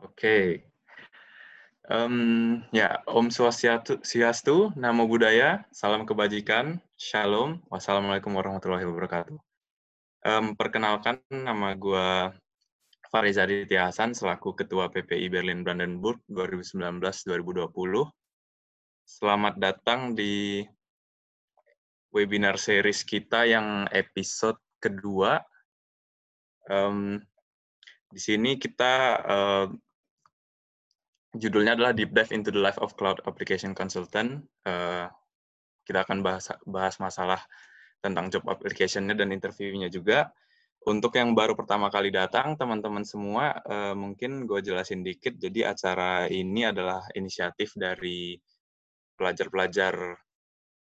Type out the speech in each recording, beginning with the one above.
Oke. Um, ya, Om Swastiastu, Namo Buddhaya, Salam Kebajikan, Shalom, Wassalamualaikum warahmatullahi wabarakatuh. Um, perkenalkan, nama gue Fariza Aditya Hasan, selaku Ketua PPI Berlin Brandenburg 2019-2020. Selamat datang di webinar series kita yang episode kedua. Um, di sini kita uh, judulnya adalah Deep Dive into the Life of Cloud Application Consultant. Uh, kita akan bahas, bahas masalah tentang job application-nya dan interview-nya juga. Untuk yang baru pertama kali datang, teman-teman semua, uh, mungkin gue jelasin dikit. Jadi acara ini adalah inisiatif dari pelajar-pelajar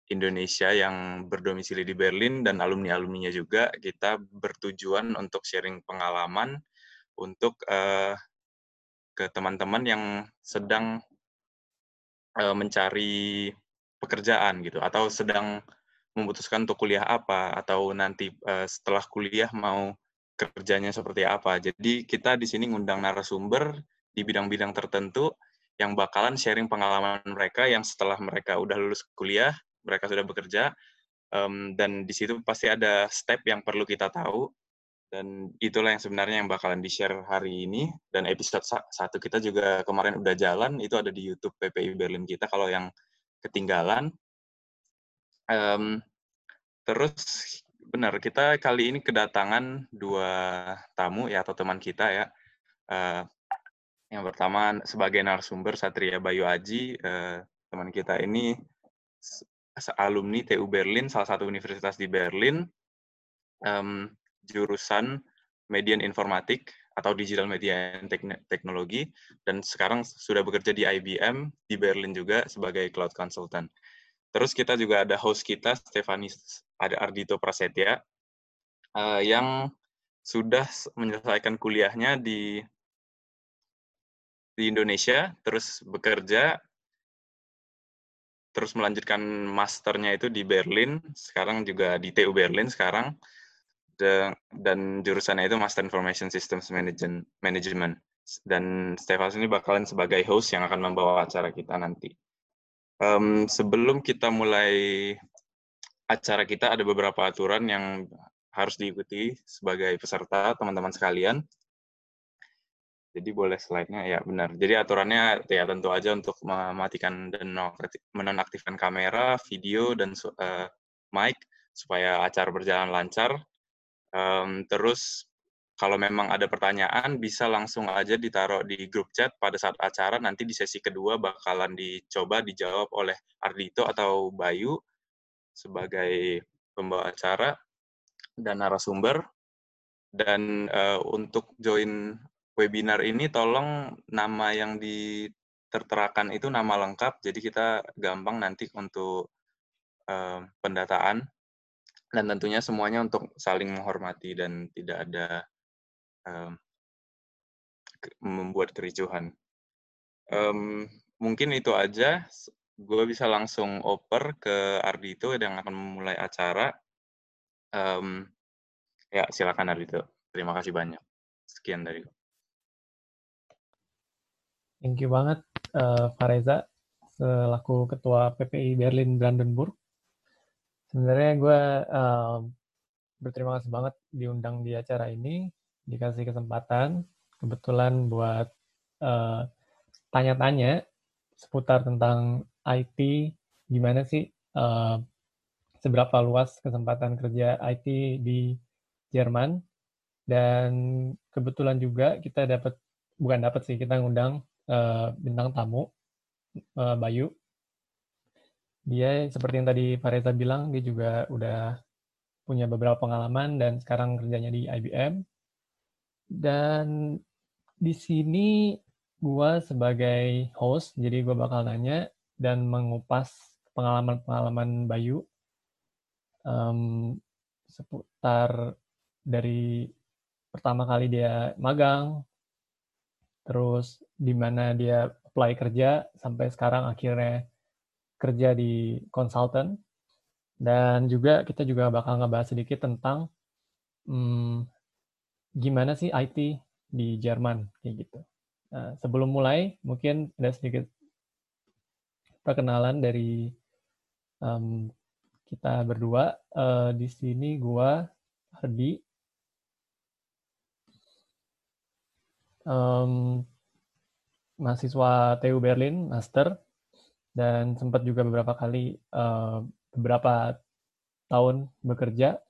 Indonesia yang berdomisili di Berlin dan alumni-alumninya juga. Kita bertujuan untuk sharing pengalaman untuk uh, ke teman-teman yang sedang uh, mencari pekerjaan gitu atau sedang memutuskan untuk kuliah apa atau nanti uh, setelah kuliah mau kerjanya seperti apa. Jadi kita di sini ngundang narasumber di bidang-bidang tertentu yang bakalan sharing pengalaman mereka yang setelah mereka udah lulus kuliah, mereka sudah bekerja, um, dan di situ pasti ada step yang perlu kita tahu dan itulah yang sebenarnya yang bakalan di-share hari ini. Dan episode satu kita juga kemarin udah jalan, itu ada di YouTube PPI Berlin kita kalau yang ketinggalan. Um, terus benar, kita kali ini kedatangan dua tamu ya atau teman kita ya. Uh, yang pertama sebagai narasumber Satria Bayu Aji, uh, teman kita ini alumni TU Berlin, salah satu universitas di Berlin. Um, jurusan Median Informatik atau Digital Media and Teknologi dan sekarang sudah bekerja di IBM di Berlin juga sebagai cloud consultant. Terus kita juga ada host kita Stefanis ada Ardito Prasetya uh, yang sudah menyelesaikan kuliahnya di di Indonesia, terus bekerja, terus melanjutkan masternya itu di Berlin, sekarang juga di TU Berlin sekarang dan jurusannya itu Master Information Systems Management. Dan Stefan ini bakalan sebagai host yang akan membawa acara kita nanti. Um, sebelum kita mulai acara kita, ada beberapa aturan yang harus diikuti sebagai peserta, teman-teman sekalian. Jadi boleh slide-nya, ya benar. Jadi aturannya ya tentu aja untuk mematikan dan menonaktifkan kamera, video, dan uh, mic supaya acara berjalan lancar Um, terus kalau memang ada pertanyaan bisa langsung aja ditaruh di grup chat pada saat acara nanti di sesi kedua bakalan dicoba dijawab oleh Ardito atau Bayu sebagai pembawa acara dan narasumber. Dan uh, untuk join webinar ini tolong nama yang diterterakan itu nama lengkap jadi kita gampang nanti untuk uh, pendataan dan tentunya semuanya untuk saling menghormati dan tidak ada um, membuat kericuhan. Um, mungkin itu aja. Gue bisa langsung oper ke Ardito yang akan memulai acara. Um, ya, silakan Ardito. Terima kasih banyak. Sekian dari gue. Thank you banget, uh, Fareza, selaku Ketua PPI Berlin Brandenburg. Sebenarnya gue uh, berterima kasih banget diundang di acara ini, dikasih kesempatan, kebetulan buat eh, tanya-tanya seputar tentang IT, gimana sih uh, seberapa luas kesempatan kerja IT di Jerman, dan kebetulan juga kita dapat bukan dapat sih kita ngundang uh, bintang tamu uh, Bayu dia seperti yang tadi Fareza bilang, dia juga udah punya beberapa pengalaman dan sekarang kerjanya di IBM. Dan di sini gue sebagai host, jadi gue bakal nanya dan mengupas pengalaman-pengalaman Bayu um, seputar dari pertama kali dia magang, terus di mana dia apply kerja sampai sekarang akhirnya kerja di konsultan dan juga kita juga bakal ngebahas sedikit tentang hmm, gimana sih IT di Jerman kayak gitu. Nah, sebelum mulai, mungkin ada sedikit perkenalan dari um, kita berdua. Uh, di sini gua Hardi. Um, mahasiswa TU Berlin, master, dan sempat juga beberapa kali uh, beberapa tahun bekerja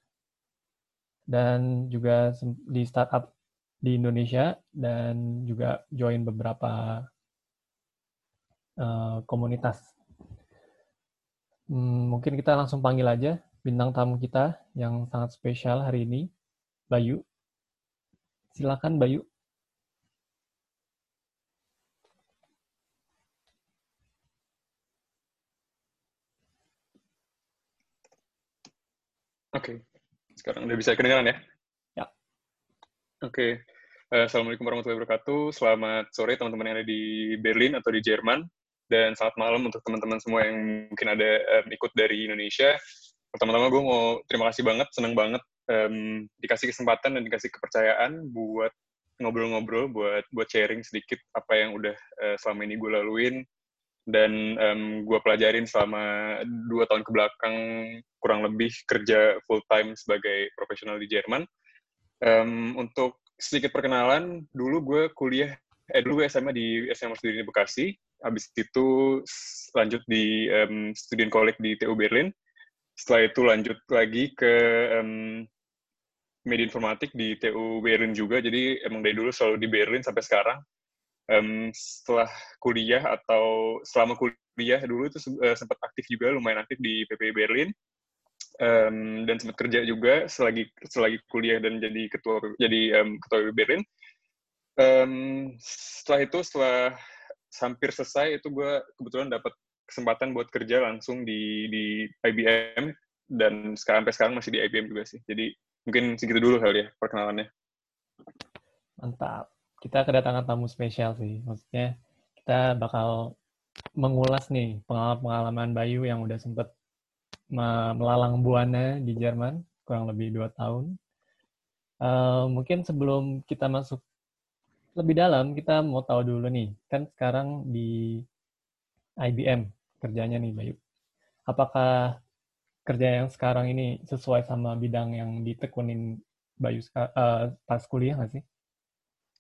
dan juga di startup di Indonesia dan juga join beberapa uh, komunitas. Hmm, mungkin kita langsung panggil aja bintang tamu kita yang sangat spesial hari ini, Bayu. Silakan Bayu. Oke, sekarang udah bisa kedengaran ya? Ya. Oke, uh, Assalamualaikum warahmatullahi wabarakatuh. Selamat sore teman-teman yang ada di Berlin atau di Jerman. Dan selamat malam untuk teman-teman semua yang mungkin ada um, ikut dari Indonesia. Pertama-tama gue mau terima kasih banget, senang banget um, dikasih kesempatan dan dikasih kepercayaan buat ngobrol-ngobrol, buat buat sharing sedikit apa yang udah uh, selama ini gue laluin dan um, gue pelajarin selama dua tahun ke belakang kurang lebih kerja full time sebagai profesional di Jerman. Um, untuk sedikit perkenalan, dulu gue kuliah, eh dulu gue SMA di SMA Studi di Bekasi, habis itu lanjut di um, Student College di TU Berlin. Setelah itu lanjut lagi ke um, media informatik di TU Berlin juga, jadi emang dari dulu selalu di Berlin sampai sekarang um, setelah kuliah atau selama kuliah dulu itu uh, sempat aktif juga lumayan aktif di PP Berlin. Um, dan sempat kerja juga selagi selagi kuliah dan jadi ketua jadi um, ketua Berlin. Um, setelah itu setelah hampir selesai itu gue kebetulan dapat kesempatan buat kerja langsung di di IBM dan sekarang sampai sekarang masih di IBM juga sih. Jadi mungkin segitu dulu kali ya perkenalannya. Mantap kita kedatangan tamu spesial sih. Maksudnya kita bakal mengulas nih pengalaman-pengalaman Bayu yang udah sempet melalang buana di Jerman kurang lebih dua tahun. Uh, mungkin sebelum kita masuk lebih dalam, kita mau tahu dulu nih, kan sekarang di IBM kerjanya nih Bayu. Apakah kerja yang sekarang ini sesuai sama bidang yang ditekunin Bayu uh, pas kuliah nggak sih?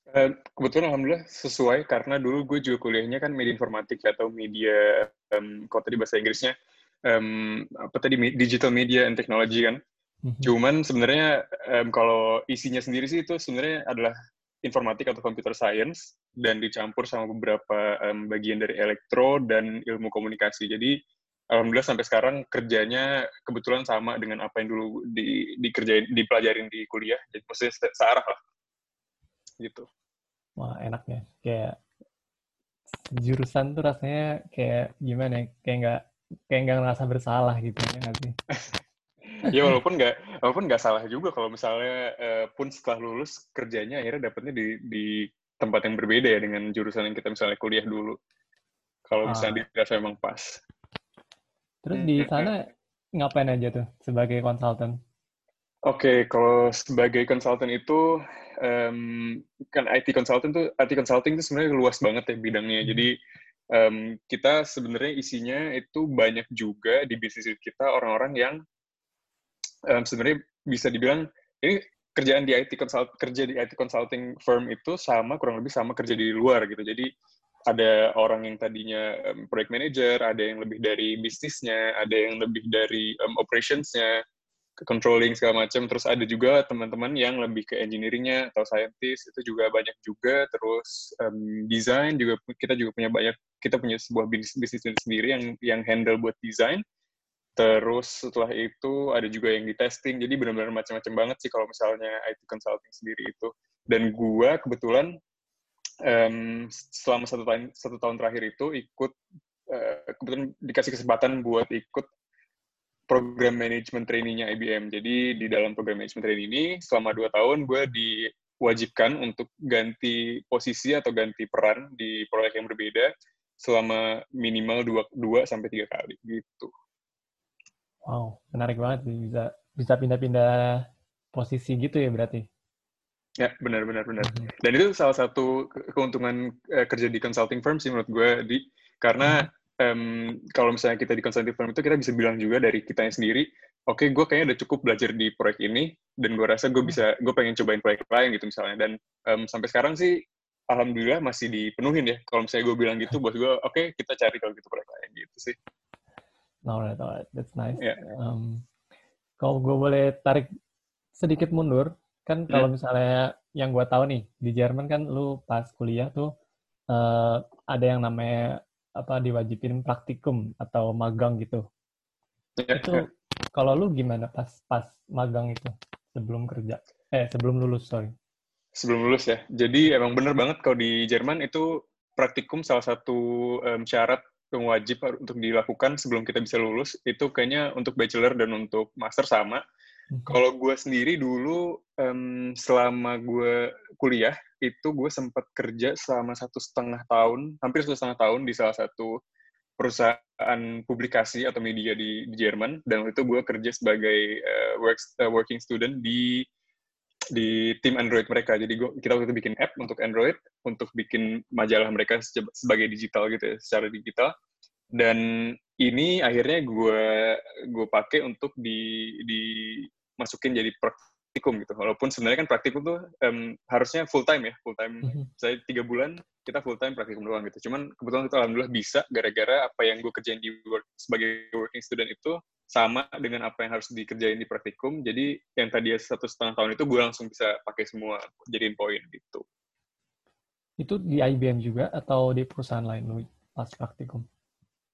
Eh, kebetulan alhamdulillah sesuai karena dulu gue juga kuliahnya kan media informatik atau media um, kalau tadi bahasa Inggrisnya um, apa tadi digital media and technology kan. Mm-hmm. Cuman sebenarnya um, kalau isinya sendiri sih itu sebenarnya adalah informatik atau computer science dan dicampur sama beberapa um, bagian dari elektro dan ilmu komunikasi. Jadi alhamdulillah sampai sekarang kerjanya kebetulan sama dengan apa yang dulu di dikerjain dipelajarin di kuliah. Jadi maksudnya searah lah gitu. Wah enak ya, kayak jurusan tuh rasanya kayak gimana ya, kayak nggak kayak nggak ngerasa bersalah gitu ya nggak sih? ya walaupun nggak walaupun nggak salah juga kalau misalnya uh, pun setelah lulus kerjanya akhirnya dapetnya di di tempat yang berbeda ya dengan jurusan yang kita misalnya kuliah dulu. Kalau ah. misalnya dirasa memang pas. Terus di sana ngapain aja tuh sebagai konsultan? Oke, okay, kalau sebagai konsultan itu um, kan IT consultant tuh IT consulting itu sebenarnya luas banget ya bidangnya. Hmm. Jadi um, kita sebenarnya isinya itu banyak juga di bisnis kita orang-orang yang um, sebenarnya bisa dibilang ini kerjaan di IT consult kerja di IT consulting firm itu sama kurang lebih sama kerja di luar gitu. Jadi ada orang yang tadinya um, project manager, ada yang lebih dari bisnisnya, ada yang lebih dari um, operationsnya controlling segala macam terus ada juga teman-teman yang lebih ke engineeringnya atau scientist. Itu juga banyak juga. Terus um, desain juga kita juga punya banyak kita punya sebuah bisnis bisnis sendiri yang yang handle buat desain terus setelah itu ada juga yang di testing. Jadi benar-benar macam-macam banget sih kalau misalnya IT consulting sendiri itu. Dan gua kebetulan um, selama satu tahun satu tahun terakhir itu ikut uh, kebetulan dikasih kesempatan buat ikut program manajemen trainee-nya IBM. Jadi di dalam program manajemen trainee ini selama dua tahun gue diwajibkan untuk ganti posisi atau ganti peran di proyek yang berbeda selama minimal dua, dua sampai tiga kali gitu. Wow, menarik banget sih bisa bisa pindah-pindah posisi gitu ya berarti. Ya, benar, benar, benar. Hmm. Dan itu salah satu keuntungan uh, kerja di consulting firm sih menurut gue, di karena um, kalau misalnya kita di consulting firm itu kita bisa bilang juga dari kitanya sendiri, oke, okay, gue kayaknya udah cukup belajar di proyek ini, dan gue rasa gue bisa, gue pengen cobain proyek lain gitu misalnya. Dan um, sampai sekarang sih, alhamdulillah masih dipenuhin ya. Kalau misalnya gue bilang gitu, buat gue, oke, okay, kita cari kalau gitu proyek lain gitu sih. Alright, alright, that's nice. Yeah. Um, kalau gue boleh tarik sedikit mundur, kan kalau hmm. misalnya yang gue tahu nih di Jerman kan lu pas kuliah tuh uh, ada yang namanya apa diwajibin praktikum atau magang gitu. Yeah. Itu ya. kalau lu gimana pas pas magang itu sebelum kerja? Eh sebelum lulus sorry. Sebelum lulus ya. Jadi emang bener banget kalau di Jerman itu praktikum salah satu um, syarat yang wajib untuk dilakukan sebelum kita bisa lulus itu kayaknya untuk bachelor dan untuk master sama. Hmm. Kalau gue sendiri dulu um, selama gue kuliah itu gue sempat kerja selama satu setengah tahun, hampir satu setengah tahun di salah satu perusahaan publikasi atau media di, di Jerman dan itu gue kerja sebagai uh, work, uh, working student di di tim Android mereka. Jadi gua, kita waktu itu bikin app untuk Android, untuk bikin majalah mereka sebagai digital gitu ya, secara digital. Dan ini akhirnya gue gue pakai untuk di dimasukin jadi praktikum gitu. Walaupun sebenarnya kan praktikum tuh um, harusnya full time ya, full time. Mm-hmm. Saya tiga bulan kita full time praktikum doang gitu. Cuman kebetulan kita alhamdulillah bisa gara-gara apa yang gue kerjain di work, sebagai working student itu sama dengan apa yang harus dikerjain di praktikum. Jadi yang tadi satu setengah tahun itu gue langsung bisa pakai semua jadiin poin gitu. Itu di IBM juga atau di perusahaan lain lu pas praktikum?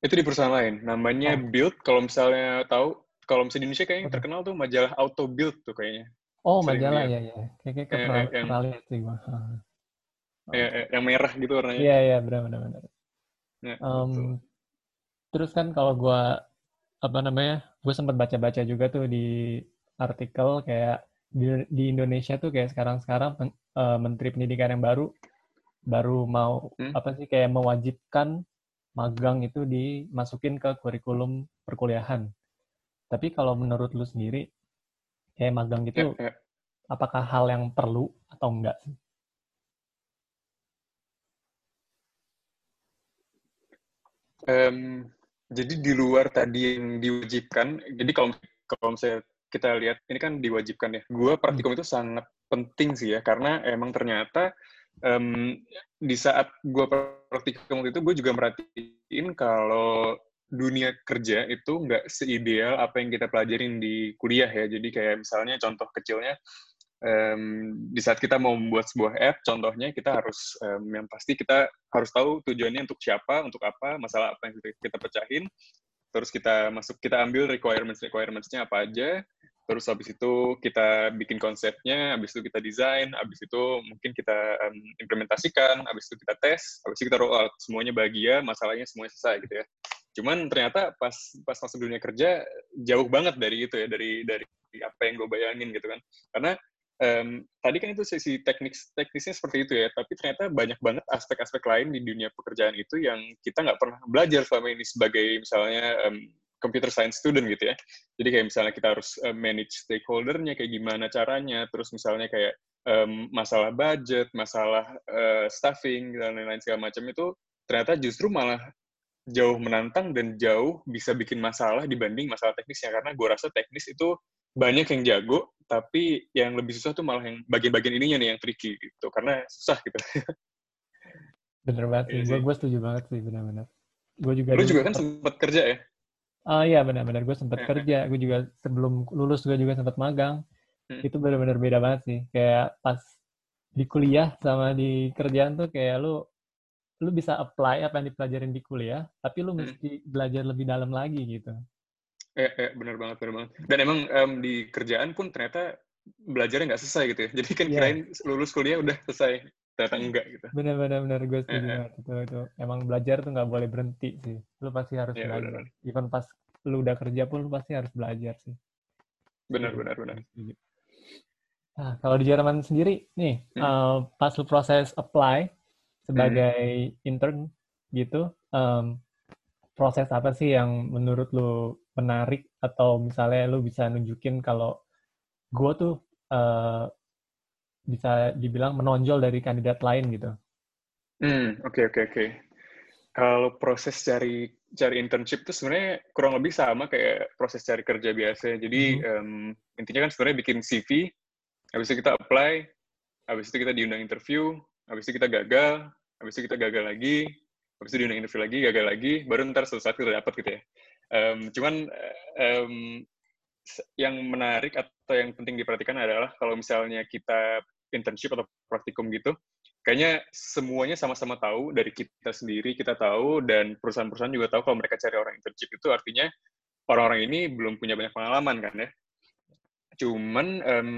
Itu di perusahaan lain. Namanya oh. Build. Kalau misalnya tahu, kalau misalnya di Indonesia kayaknya okay. terkenal tuh majalah Auto Build tuh kayaknya. Oh Sering majalah ya ya. Kayaknya pernah, eh, yang, lihat sih gue. Ya, yang merah gitu warnanya. Iya iya benar benar benar. Ya, um, terus kan kalau gue apa namanya gue sempat baca-baca juga tuh di artikel kayak di, di Indonesia tuh kayak sekarang-sekarang uh, Menteri Pendidikan yang baru baru mau hmm? apa sih kayak mewajibkan magang itu dimasukin ke kurikulum perkuliahan. Tapi kalau menurut lu sendiri kayak magang gitu ya, ya. apakah hal yang perlu atau enggak sih? Um, jadi di luar tadi yang diwajibkan, jadi kalau kalau misalnya kita lihat ini kan diwajibkan ya. Gue praktikum hmm. itu sangat penting sih ya karena emang ternyata um, di saat gue praktikum itu gue juga merhatiin kalau dunia kerja itu nggak seideal apa yang kita pelajarin di kuliah ya. Jadi kayak misalnya contoh kecilnya um, di saat kita mau membuat sebuah app, contohnya kita harus um, yang pasti kita harus tahu tujuannya untuk siapa, untuk apa, masalah apa yang kita, pecahin, terus kita masuk, kita ambil requirements requirementsnya apa aja, terus habis itu kita bikin konsepnya, habis itu kita desain, habis itu mungkin kita um, implementasikan, habis itu kita tes, habis itu kita roll out, semuanya bahagia, masalahnya semuanya selesai gitu ya. Cuman ternyata pas pas masuk dunia kerja jauh banget dari itu ya, dari dari apa yang gue bayangin gitu kan. Karena um, tadi kan itu sesi teknis teknisnya seperti itu ya, tapi ternyata banyak banget aspek-aspek lain di dunia pekerjaan itu yang kita nggak pernah belajar selama ini sebagai misalnya um, computer science student gitu ya. Jadi kayak misalnya kita harus uh, manage stakeholdernya kayak gimana caranya, terus misalnya kayak um, masalah budget, masalah uh, staffing dan lain-lain segala macam itu ternyata justru malah jauh menantang dan jauh bisa bikin masalah dibanding masalah teknisnya. Karena gue rasa teknis itu banyak yang jago tapi yang lebih susah tuh malah yang bagian-bagian ininya nih yang tricky gitu. Karena susah gitu. Bener banget sih. Gue iya gue setuju banget sih benar-benar gue juga lu juga kan sempat kerja ya? Ah uh, iya benar-benar gue sempat kerja. Gue juga sebelum lulus gue juga sempat magang. Hmm. itu benar-benar beda banget sih. Kayak pas di kuliah sama di kerjaan tuh kayak lu lu bisa apply apa yang dipelajarin di kuliah tapi lu hmm. mesti hmm. belajar lebih dalam lagi gitu Eh, eh benar banget, benar banget. Dan emang um, di kerjaan pun ternyata belajarnya nggak selesai gitu ya. Jadi kan yeah. kirain lulus kuliah udah selesai, ternyata enggak gitu. Benar, benar, benar. Gue setuju eh, eh. itu, itu. Emang belajar tuh nggak boleh berhenti sih. Lu pasti harus yeah, belajar. Bener. Even pas lu udah kerja pun lu pasti harus belajar sih. Benar, benar, benar. Nah, kalau di Jerman sendiri, nih, hmm. uh, pas lu proses apply sebagai hmm. intern gitu, um, proses apa sih yang menurut lu menarik atau misalnya lu bisa nunjukin kalau gue tuh uh, bisa dibilang menonjol dari kandidat lain gitu? Hmm, oke okay, oke okay, oke. Okay. Kalau proses cari cari internship itu sebenarnya kurang lebih sama kayak proses cari kerja biasa. Jadi hmm. um, intinya kan sebenarnya bikin CV, habis itu kita apply, habis itu kita diundang interview, habis itu kita gagal, habis itu kita gagal lagi, habis itu diundang interview lagi, gagal lagi, baru ntar selesai kita dapat gitu ya. Um, cuman um, yang menarik atau yang penting diperhatikan adalah kalau misalnya kita internship atau praktikum gitu, kayaknya semuanya sama-sama tahu dari kita sendiri kita tahu dan perusahaan-perusahaan juga tahu kalau mereka cari orang internship itu artinya orang-orang ini belum punya banyak pengalaman kan ya. Cuman um,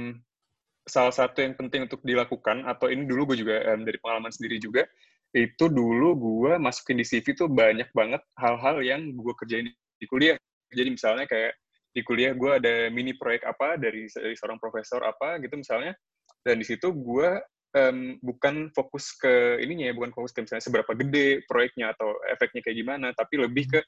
salah satu yang penting untuk dilakukan atau ini dulu gue juga um, dari pengalaman sendiri juga itu dulu gue masukin di CV tuh banyak banget hal-hal yang gue kerjain di kuliah. Jadi misalnya kayak di kuliah gue ada mini proyek apa dari, dari seorang profesor apa gitu misalnya dan di situ gue um, bukan fokus ke ininya ya, bukan fokus ke misalnya seberapa gede proyeknya atau efeknya kayak gimana, tapi lebih ke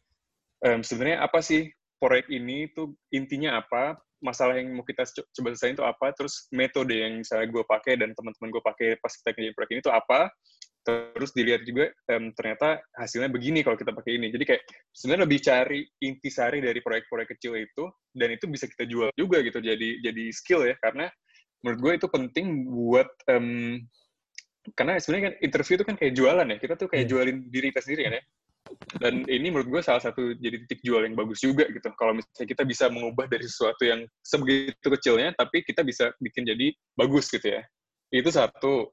um, sebenarnya apa sih proyek ini tuh intinya apa, masalah yang mau kita coba selesaiin itu apa, terus metode yang misalnya gue pakai dan teman-teman gue pakai pas kita kerjain proyek ini tuh apa, terus dilihat juga um, ternyata hasilnya begini kalau kita pakai ini. Jadi kayak sebenarnya lebih cari intisari dari proyek-proyek kecil itu dan itu bisa kita jual juga gitu jadi jadi skill ya. Karena menurut gue itu penting buat um, karena sebenarnya kan interview itu kan kayak jualan ya. Kita tuh kayak yeah. jualin diri kita sendiri kan ya dan ini menurut gue salah satu jadi titik jual yang bagus juga gitu. Kalau misalnya kita bisa mengubah dari sesuatu yang sebegitu kecilnya tapi kita bisa bikin jadi bagus gitu ya. Itu satu.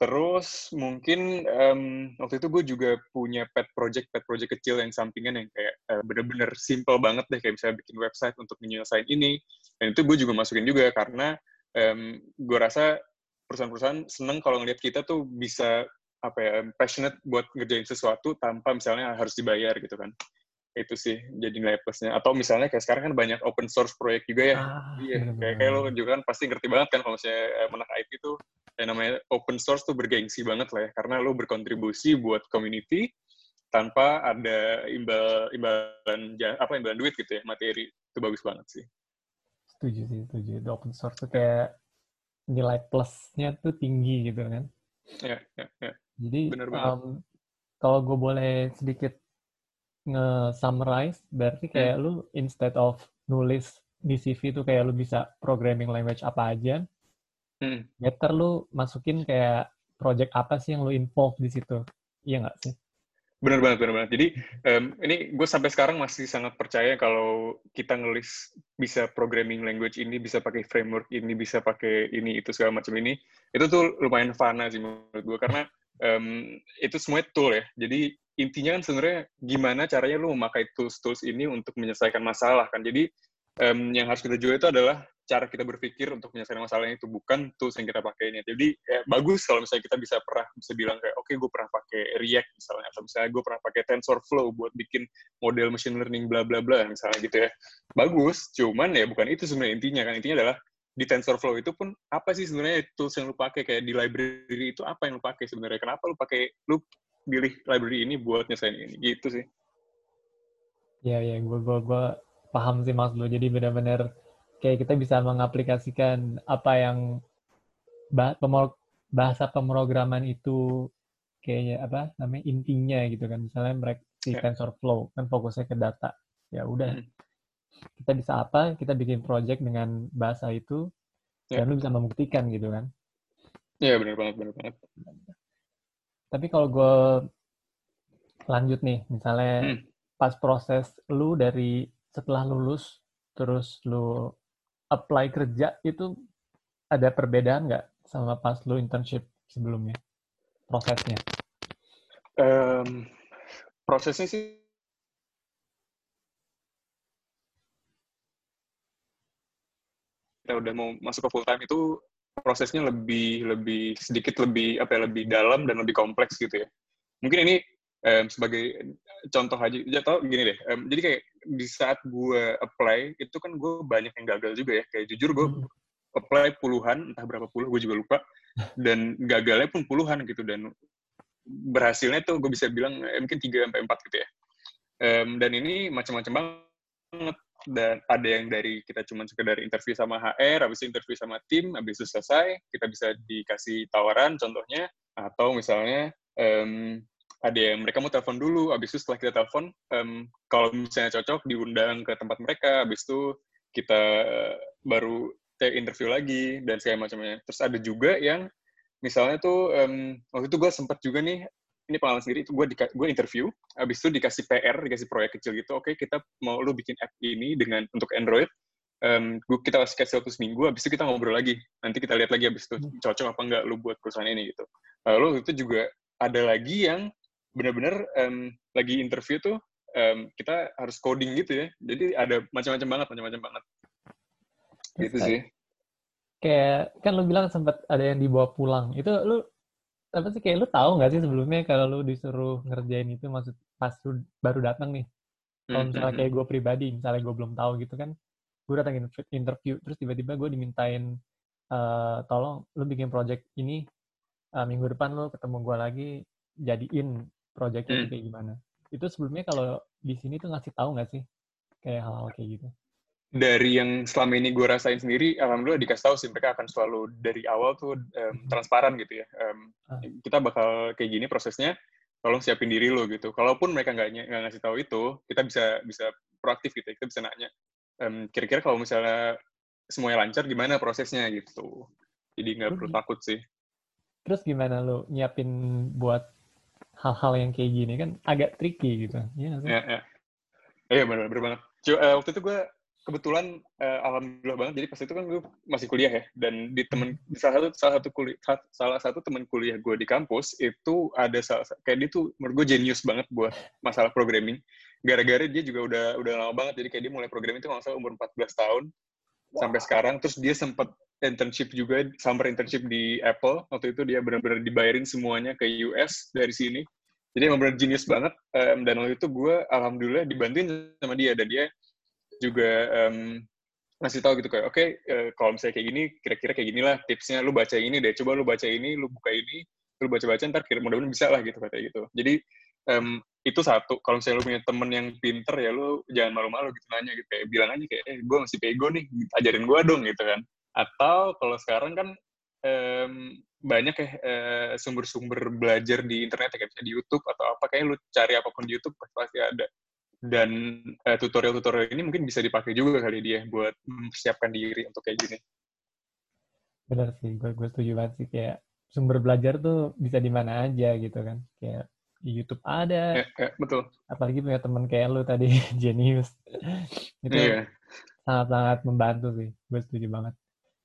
Terus mungkin um, waktu itu gue juga punya pet project pet project kecil yang sampingan yang kayak uh, bener-bener simple banget deh. Kayak bisa bikin website untuk menyelesaikan ini. Dan itu gue juga masukin juga karena um, gue rasa perusahaan-perusahaan seneng kalau ngeliat kita tuh bisa apa ya passionate buat ngerjain sesuatu tanpa misalnya harus dibayar gitu kan. Itu sih jadi nilai plusnya. Atau misalnya kayak sekarang kan banyak open source proyek juga ya. Ah, iya kayak kayak lo juga kan pasti ngerti banget kan kalau misalnya eh, menak IT itu yang namanya open source tuh bergengsi banget lah ya. Karena lo berkontribusi buat community tanpa ada imbal imbalan apa imbalan duit gitu ya materi. Itu bagus banget sih. Setuju sih setuju. The open source tuh kayak nilai plusnya tuh tinggi gitu kan. Ya ya ya jadi um, kalau gue boleh sedikit nge-summarize berarti kayak hmm. lu instead of nulis di CV tuh kayak lu bisa programming language apa aja hmm. better lu masukin kayak project apa sih yang lu involve di situ iya nggak sih Benar banget, benar banget. Jadi um, ini gue sampai sekarang masih sangat percaya kalau kita ngelis bisa programming language ini, bisa pakai framework ini, bisa pakai ini itu segala macam ini, itu tuh lumayan fana sih menurut gue karena um, itu semuanya tool ya. Jadi intinya kan sebenarnya gimana caranya lu memakai tools-tools ini untuk menyelesaikan masalah kan. Jadi um, yang harus kita jual itu adalah cara kita berpikir untuk menyelesaikan masalahnya itu bukan tools yang kita pakai ini. Jadi ya, bagus kalau misalnya kita bisa pernah bisa bilang kayak oke okay, gue pernah pakai React misalnya atau misalnya gue pernah pakai TensorFlow buat bikin model machine learning bla bla bla misalnya gitu ya. Bagus, cuman ya bukan itu sebenarnya intinya kan. Intinya adalah di TensorFlow itu pun apa sih sebenarnya tools yang lu pakai kayak di library itu apa yang lu pakai sebenarnya? Kenapa lu pakai lu pilih library ini buat nyesain ini gitu sih. Ya ya, gue gue gue paham sih mas lu. Jadi benar-benar kayak kita bisa mengaplikasikan apa yang bahasa pemrograman itu kayaknya apa namanya intinya gitu kan misalnya mereka si yeah. TensorFlow kan fokusnya ke data ya udah mm. Kita bisa apa kita bikin project dengan bahasa itu yeah. dan lu bisa membuktikan gitu kan iya yeah, benar banget benar banget tapi kalau gue lanjut nih misalnya mm. pas proses lu dari setelah lulus terus lu apply kerja itu ada perbedaan nggak sama pas lu internship sebelumnya prosesnya? Um, prosesnya sih kita udah mau masuk ke full time itu prosesnya lebih lebih sedikit lebih apa ya lebih dalam dan lebih kompleks gitu ya. Mungkin ini um, sebagai contoh aja, ya tau gini deh. Um, jadi kayak di saat gue apply itu kan gue banyak yang gagal juga ya. Kayak jujur gue hmm. apply puluhan, entah berapa puluh, gue juga lupa. Dan gagalnya pun puluhan gitu dan berhasilnya tuh gue bisa bilang eh, mungkin tiga sampai empat gitu ya. Um, dan ini macam-macam banget. Dan ada yang dari kita cuma sekedar interview sama HR, habis interview sama tim, habis itu selesai, kita bisa dikasih tawaran contohnya, atau misalnya um, ada yang mereka mau telepon dulu, habis itu setelah kita telepon, um, kalau misalnya cocok diundang ke tempat mereka, habis itu kita uh, baru interview lagi dan segala macamnya. Terus ada juga yang misalnya tuh um, waktu itu gue sempat juga nih ini pengalaman sendiri itu gue gue interview habis itu dikasih PR dikasih proyek kecil gitu oke okay, kita mau lu bikin app ini dengan untuk Android um, kita kasih kasih waktu seminggu habis itu kita ngobrol lagi nanti kita lihat lagi habis itu hmm. cocok apa enggak lu buat perusahaan ini gitu. Lalu itu juga ada lagi yang benar-benar um, lagi interview tuh um, kita harus coding gitu ya. Jadi ada macam-macam banget macam-macam banget. Gitu sih. Kayak kan lu bilang sempat ada yang dibawa pulang. Itu lu apa sih kayak lu tahu nggak sih sebelumnya kalau lu disuruh ngerjain itu maksud pas lu baru datang nih kalau hmm, misalnya hmm, kayak hmm. gue pribadi misalnya gue belum tahu gitu kan gue datang interview terus tiba-tiba gue dimintain uh, tolong lu bikin project ini uh, minggu depan lu ketemu gue lagi jadiin projectnya hmm. kayak gimana itu sebelumnya kalau di sini tuh ngasih tahu nggak sih kayak hal-hal kayak gitu dari yang selama ini gue rasain sendiri, alhamdulillah dikasih tahu sih mereka akan selalu dari awal tuh um, transparan gitu ya. Um, kita bakal kayak gini prosesnya, tolong siapin diri lo gitu. Kalaupun mereka nggak nggak ngasih tahu itu, kita bisa bisa proaktif gitu. Ya. Kita bisa nanya, um, kira-kira kalau misalnya semuanya lancar, gimana prosesnya gitu. Jadi nggak perlu takut sih. Terus gimana lo nyiapin buat hal-hal yang kayak gini kan agak tricky gitu. Iya, iya. Iya, ya, benar, benar banget. Cuma, uh, waktu itu gue kebetulan uh, alhamdulillah banget. Jadi pas itu kan gue masih kuliah ya. Dan di temen di salah satu salah satu kuliah salah satu teman kuliah gue di kampus itu ada salah, kayak dia tuh menurut gue genius banget buat masalah programming. Gara-gara dia juga udah udah lama banget. Jadi kayak dia mulai programming itu kalau salah umur 14 tahun wow. sampai sekarang. Terus dia sempat internship juga summer internship di Apple. Waktu itu dia benar-benar dibayarin semuanya ke US dari sini. Jadi emang benar genius banget. Um, dan waktu itu gue alhamdulillah dibantuin sama dia. Dan dia juga um, ngasih tahu gitu kayak oke okay, uh, kalau misalnya kayak gini kira-kira kayak gini lah tipsnya lu baca ini deh coba lu baca ini lu buka ini lu baca-baca ntar kira mudah-mudahan bisa lah gitu katanya gitu. Jadi um, itu satu kalau misalnya lu punya temen yang pinter ya lu jangan malu-malu gitu nanya gitu kayak bilang aja kayak eh gue masih pego nih ajarin gue dong gitu kan. Atau kalau sekarang kan um, banyak ya uh, sumber-sumber belajar di internet ya kayak di YouTube atau apa kayak lu cari apa pun di YouTube pasti ada dan tutorial eh, tutorial-tutorial ini mungkin bisa dipakai juga kali dia buat mempersiapkan diri untuk kayak gini. Benar sih, gue, gue setuju banget sih kayak sumber belajar tuh bisa di mana aja gitu kan. Kayak di YouTube ada. Ya, ya, betul. Apalagi punya teman kayak lu tadi, Genius. itu yeah. sangat-sangat membantu sih. Gue setuju banget.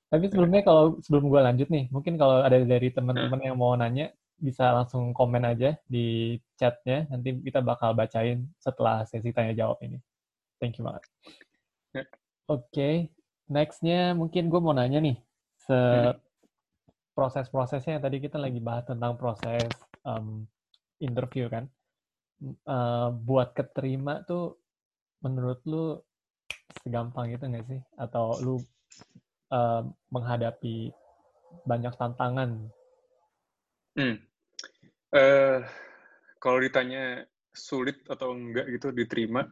Tapi sebelumnya kalau sebelum gue lanjut nih, mungkin kalau ada dari teman-teman yang mau nanya, bisa langsung komen aja di chatnya. Nanti kita bakal bacain setelah sesi tanya jawab ini. Thank you banget. Ya. Oke, okay. nextnya mungkin gue mau nanya nih, se hmm. proses-prosesnya tadi kita lagi bahas tentang proses um, interview kan. Uh, buat keterima tuh menurut lu segampang itu nggak sih? Atau lu uh, menghadapi banyak tantangan Hmm. Uh, kalau ditanya sulit atau enggak gitu diterima,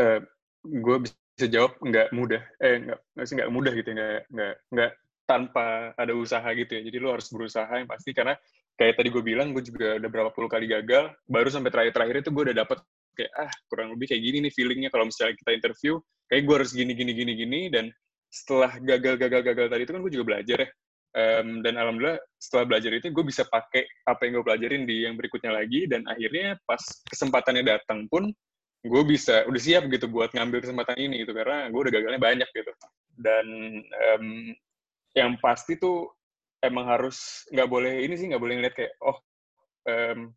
uh, gue bisa jawab enggak mudah. Eh enggak, enggak enggak mudah gitu, enggak enggak enggak tanpa ada usaha gitu ya. Jadi lo harus berusaha yang pasti karena kayak tadi gue bilang gue juga udah berapa puluh kali gagal, baru sampai terakhir-terakhir itu gue udah dapet kayak ah kurang lebih kayak gini nih feelingnya kalau misalnya kita interview, kayak gue harus gini gini gini gini dan setelah gagal gagal gagal tadi itu kan gue juga belajar ya um, dan alhamdulillah setelah belajar itu gue bisa pakai apa yang gue pelajarin di yang berikutnya lagi. Dan akhirnya pas kesempatannya datang pun gue bisa udah siap gitu buat ngambil kesempatan ini gitu. Karena gue udah gagalnya banyak gitu. Dan um, yang pasti tuh emang harus nggak boleh ini sih nggak boleh ngeliat kayak oh um,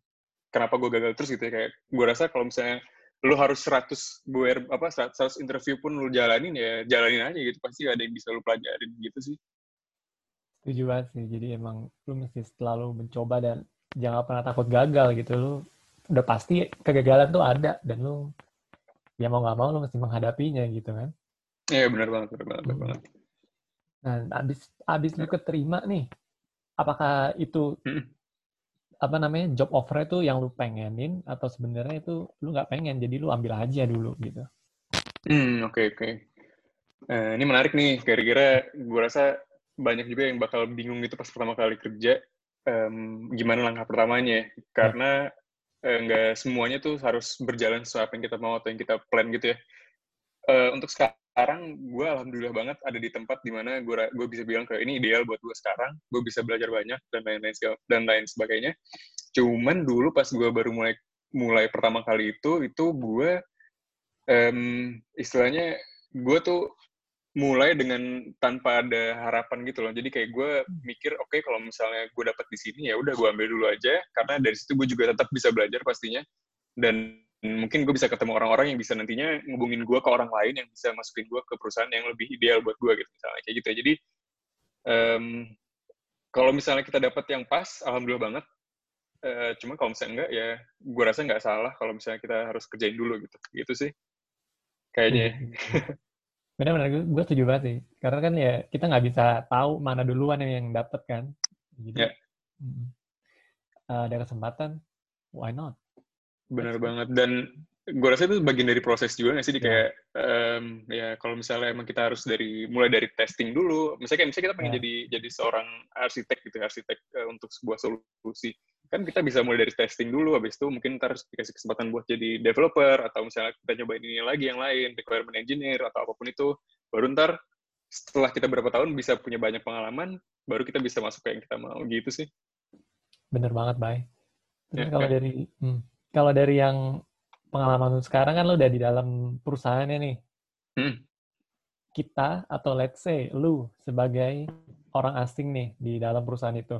kenapa gue gagal terus? gitu ya. Kayak gue rasa kalau misalnya lu harus 100 buer apa 100 interview pun lu jalanin ya jalanin aja gitu. Pasti ada yang bisa lu pelajarin gitu sih Setuju banget sih. Jadi emang lu mesti selalu mencoba dan jangan pernah takut gagal gitu. Lu udah pasti kegagalan tuh ada dan lu ya mau nggak mau lu mesti menghadapinya gitu kan. Iya benar banget, benar banget, benar banget. Nah, abis abis lu keterima nih, apakah itu hmm. apa namanya job offer itu yang lu pengenin atau sebenarnya itu lu nggak pengen jadi lu ambil aja dulu gitu? Hmm, oke okay, oke. Okay. Uh, ini menarik nih, kira-kira gue rasa banyak juga yang bakal bingung gitu pas pertama kali kerja, um, gimana langkah pertamanya, karena uh, nggak semuanya tuh harus berjalan sesuai apa yang kita mau atau yang kita plan gitu ya. Uh, untuk sekarang, gue alhamdulillah banget ada di tempat di mana gue gue bisa bilang kayak ini ideal buat gue sekarang, gue bisa belajar banyak dan lain-lain dan lain sebagainya. Cuman dulu pas gue baru mulai mulai pertama kali itu, itu gue um, istilahnya gue tuh mulai dengan tanpa ada harapan gitu loh. Jadi kayak gue mikir, oke okay, kalau misalnya gue dapat di sini ya udah gue ambil dulu aja, karena dari situ gue juga tetap bisa belajar pastinya. Dan mungkin gue bisa ketemu orang-orang yang bisa nantinya ngubungin gue ke orang lain yang bisa masukin gue ke perusahaan yang lebih ideal buat gue gitu misalnya kayak gitu. Ya. Jadi um, kalau misalnya kita dapat yang pas, alhamdulillah banget. Uh, cuma kalau misalnya enggak ya gue rasa nggak salah kalau misalnya kita harus kerjain dulu gitu. Gitu sih kayaknya. Benar-benar gue setuju banget sih. Karena kan ya kita nggak bisa tahu mana duluan yang, yang dapet kan. Jadi yeah. uh, ada kesempatan, why not? Benar banget. Dan gue rasa itu bagian dari proses juga nggak sih? Di iya. kayak um, ya kalau misalnya emang kita harus dari mulai dari testing dulu. Misalnya misalnya kita pengen yeah. jadi jadi seorang arsitek gitu, arsitek uh, untuk sebuah solusi kan kita bisa mulai dari testing dulu, habis itu mungkin ntar dikasih kesempatan buat jadi developer, atau misalnya kita nyobain ini lagi yang lain, requirement engineer, atau apa pun itu, baru ntar setelah kita berapa tahun bisa punya banyak pengalaman, baru kita bisa masuk ke yang kita mau, gitu sih. Bener banget, Bay. Ya, kalau ya. dari hmm, kalau dari yang pengalaman sekarang kan lo udah di dalam perusahaannya nih. Hmm. Kita atau let's say lu sebagai orang asing nih di dalam perusahaan itu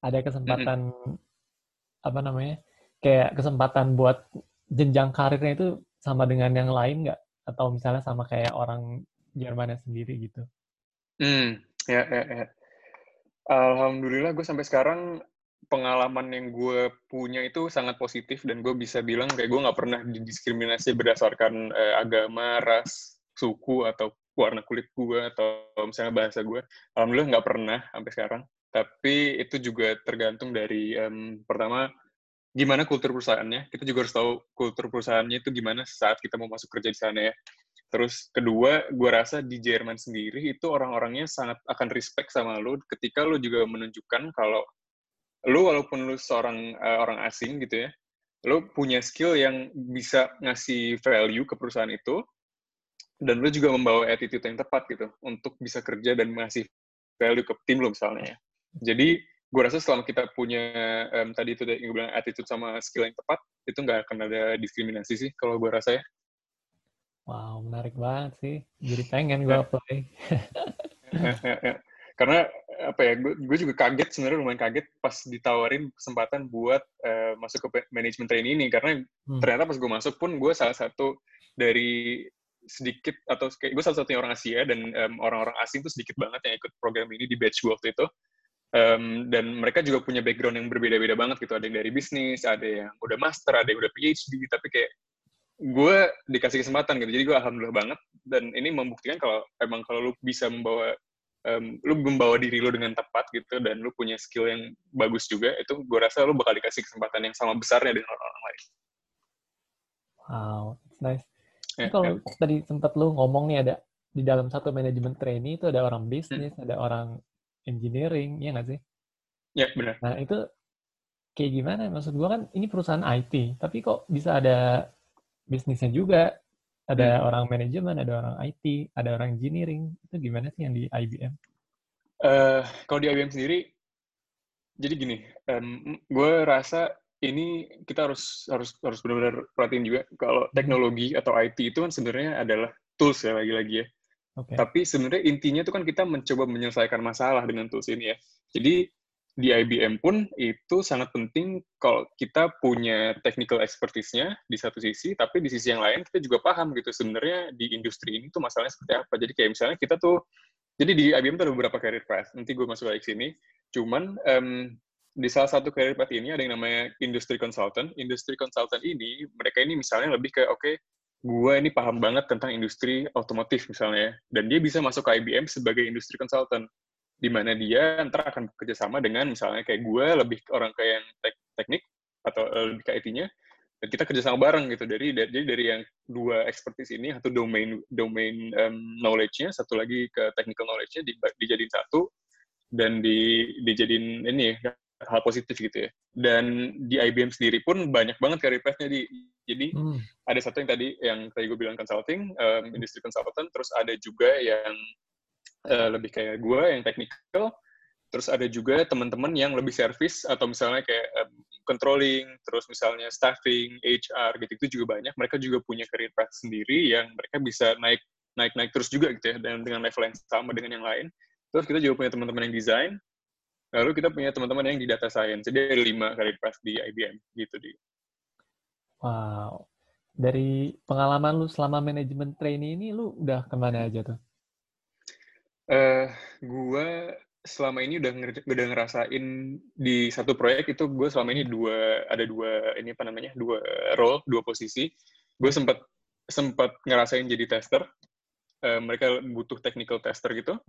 ada kesempatan mm-hmm. apa namanya kayak kesempatan buat jenjang karirnya itu sama dengan yang lain nggak atau misalnya sama kayak orang Jermannya sendiri gitu? Hmm, ya, ya, ya. Alhamdulillah gue sampai sekarang pengalaman yang gue punya itu sangat positif dan gue bisa bilang kayak gue nggak pernah didiskriminasi berdasarkan eh, agama, ras, suku atau warna kulit gue atau misalnya bahasa gue. Alhamdulillah nggak pernah sampai sekarang tapi itu juga tergantung dari um, pertama gimana kultur perusahaannya. Kita juga harus tahu kultur perusahaannya itu gimana saat kita mau masuk kerja di sana ya. Terus kedua, gue rasa di Jerman sendiri itu orang-orangnya sangat akan respect sama lo ketika lo juga menunjukkan kalau lo walaupun lo seorang uh, orang asing gitu ya, lo punya skill yang bisa ngasih value ke perusahaan itu, dan lo juga membawa attitude yang tepat gitu untuk bisa kerja dan ngasih value ke tim lo misalnya ya. Jadi gue rasa selama kita punya um, tadi itu yang gue bilang attitude sama skill yang tepat, itu nggak akan ada diskriminasi sih kalau gue rasa ya. Wow, menarik banget sih. Jadi pengen gue apply. Karena apa ya, gue juga kaget sebenarnya lumayan kaget pas ditawarin kesempatan buat uh, masuk ke manajemen training ini karena hmm. ternyata pas gue masuk pun gue salah satu dari sedikit atau kayak gue salah satunya orang Asia dan um, orang-orang asing tuh sedikit banget yang ikut program ini di batch gue waktu itu Um, dan mereka juga punya background yang berbeda-beda banget gitu. Ada yang dari bisnis, ada yang udah master, ada yang udah PhD, tapi kayak gue dikasih kesempatan gitu. Jadi gue alhamdulillah banget. Dan ini membuktikan kalau emang kalau lu bisa membawa um, lu membawa diri lu dengan tepat gitu dan lu punya skill yang bagus juga, itu gue rasa lu bakal dikasih kesempatan yang sama besarnya dengan orang-orang lain. Wow, it's nice. Yeah, kalau yeah. tadi sempat lu ngomong nih ada di dalam satu manajemen training itu ada orang bisnis, hmm. ada orang engineering, ya nggak sih? Ya, benar. Nah, itu kayak gimana? Maksud gue kan ini perusahaan IT, tapi kok bisa ada bisnisnya juga? Ada hmm. orang manajemen, ada orang IT, ada orang engineering. Itu gimana sih yang di IBM? Uh, eh, kalau di IBM sendiri, jadi gini, um, gue rasa ini kita harus harus harus benar-benar perhatiin juga kalau hmm. teknologi atau IT itu kan sebenarnya adalah tools ya lagi-lagi ya. Okay. Tapi sebenarnya intinya itu kan kita mencoba menyelesaikan masalah dengan tools ini ya. Jadi di IBM pun itu sangat penting kalau kita punya technical expertise-nya di satu sisi, tapi di sisi yang lain kita juga paham gitu sebenarnya di industri ini tuh masalahnya seperti apa. Jadi kayak misalnya kita tuh, jadi di IBM tuh ada beberapa career path. Nanti gue masuk lagi ke sini. Cuman um, di salah satu career path ini ada yang namanya industry consultant. Industry consultant ini, mereka ini misalnya lebih ke, oke, okay, gue ini paham banget tentang industri otomotif misalnya, dan dia bisa masuk ke IBM sebagai industri consultant, di mana dia ntar akan bekerja sama dengan misalnya kayak gue lebih orang kayak yang tek teknik atau lebih ke IT-nya, dan kita kerjasama bareng gitu. Dari jadi dari yang dua expertise ini satu domain domain um, knowledge-nya satu lagi ke technical knowledge-nya di, dijadiin satu. Dan di dijadiin ini hal positif gitu ya dan di IBM sendiri pun banyak banget career path-nya di jadi hmm. ada satu yang tadi yang tadi gue bilang consulting um, industry consultant terus ada juga yang uh, lebih kayak gue yang technical terus ada juga teman-teman yang lebih service atau misalnya kayak um, controlling, terus misalnya staffing, HR gitu itu juga banyak. Mereka juga punya career path sendiri yang mereka bisa naik naik naik terus juga gitu ya dan dengan level yang sama dengan yang lain. Terus kita juga punya teman-teman yang desain. Lalu kita punya teman-teman yang di data science. Jadi ada lima career path di IBM gitu di. Wow. Dari pengalaman lu selama manajemen trainee ini, lu udah ke mana aja tuh? Eh, uh, gua selama ini udah udah ngerasain di satu proyek itu gue selama ini dua ada dua ini apa namanya dua role dua posisi gue sempat sempat ngerasain jadi tester uh, mereka butuh technical tester gitu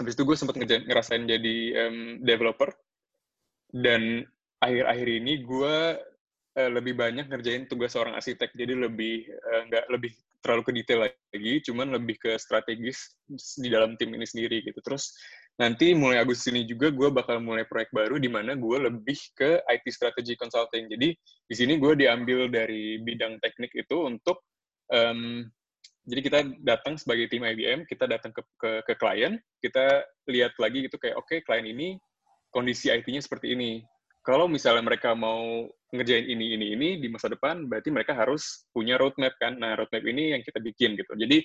habis itu gue sempat ngerasain jadi um, developer. Dan akhir-akhir ini gue uh, lebih banyak ngerjain tugas seorang arsitek. Jadi lebih uh, nggak lebih terlalu ke detail lagi cuman lebih ke strategis di dalam tim ini sendiri gitu. Terus nanti mulai Agustus ini juga gue bakal mulai proyek baru di mana gue lebih ke IT strategy consulting. Jadi di sini gue diambil dari bidang teknik itu untuk um, jadi kita datang sebagai tim IBM, kita datang ke ke, ke klien, kita lihat lagi gitu kayak oke okay, klien ini kondisi IT-nya seperti ini. Kalau misalnya mereka mau ngerjain ini ini ini di masa depan, berarti mereka harus punya roadmap kan. Nah roadmap ini yang kita bikin gitu. Jadi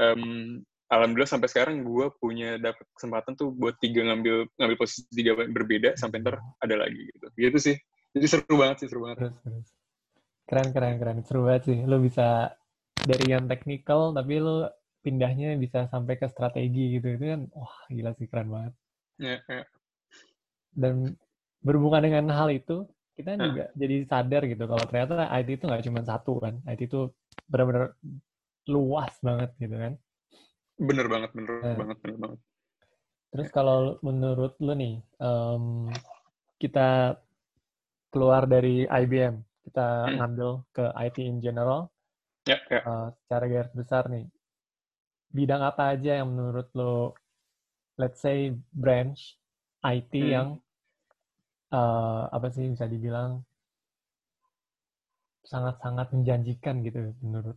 um, alhamdulillah sampai sekarang gue punya dapat kesempatan tuh buat tiga ngambil ngambil posisi tiga berbeda sampai ntar ada lagi gitu gitu sih jadi seru banget sih seru banget keren keren keren seru banget sih lo bisa dari yang teknikal tapi lo pindahnya bisa sampai ke strategi gitu itu kan wah gila sih keren banget ya, ya. dan berhubungan dengan hal itu kita nah. juga jadi sadar gitu kalau ternyata IT itu nggak cuma satu kan IT itu benar-benar luas banget gitu kan Bener banget, bener nah. banget, bener banget. Terus kalau menurut lu nih, um, kita keluar dari IBM, kita hmm. ngambil ke IT in general, ya, ya. Uh, secara garis besar nih, bidang apa aja yang menurut lo, let's say branch IT hmm. yang uh, apa sih bisa dibilang sangat-sangat menjanjikan gitu menurut?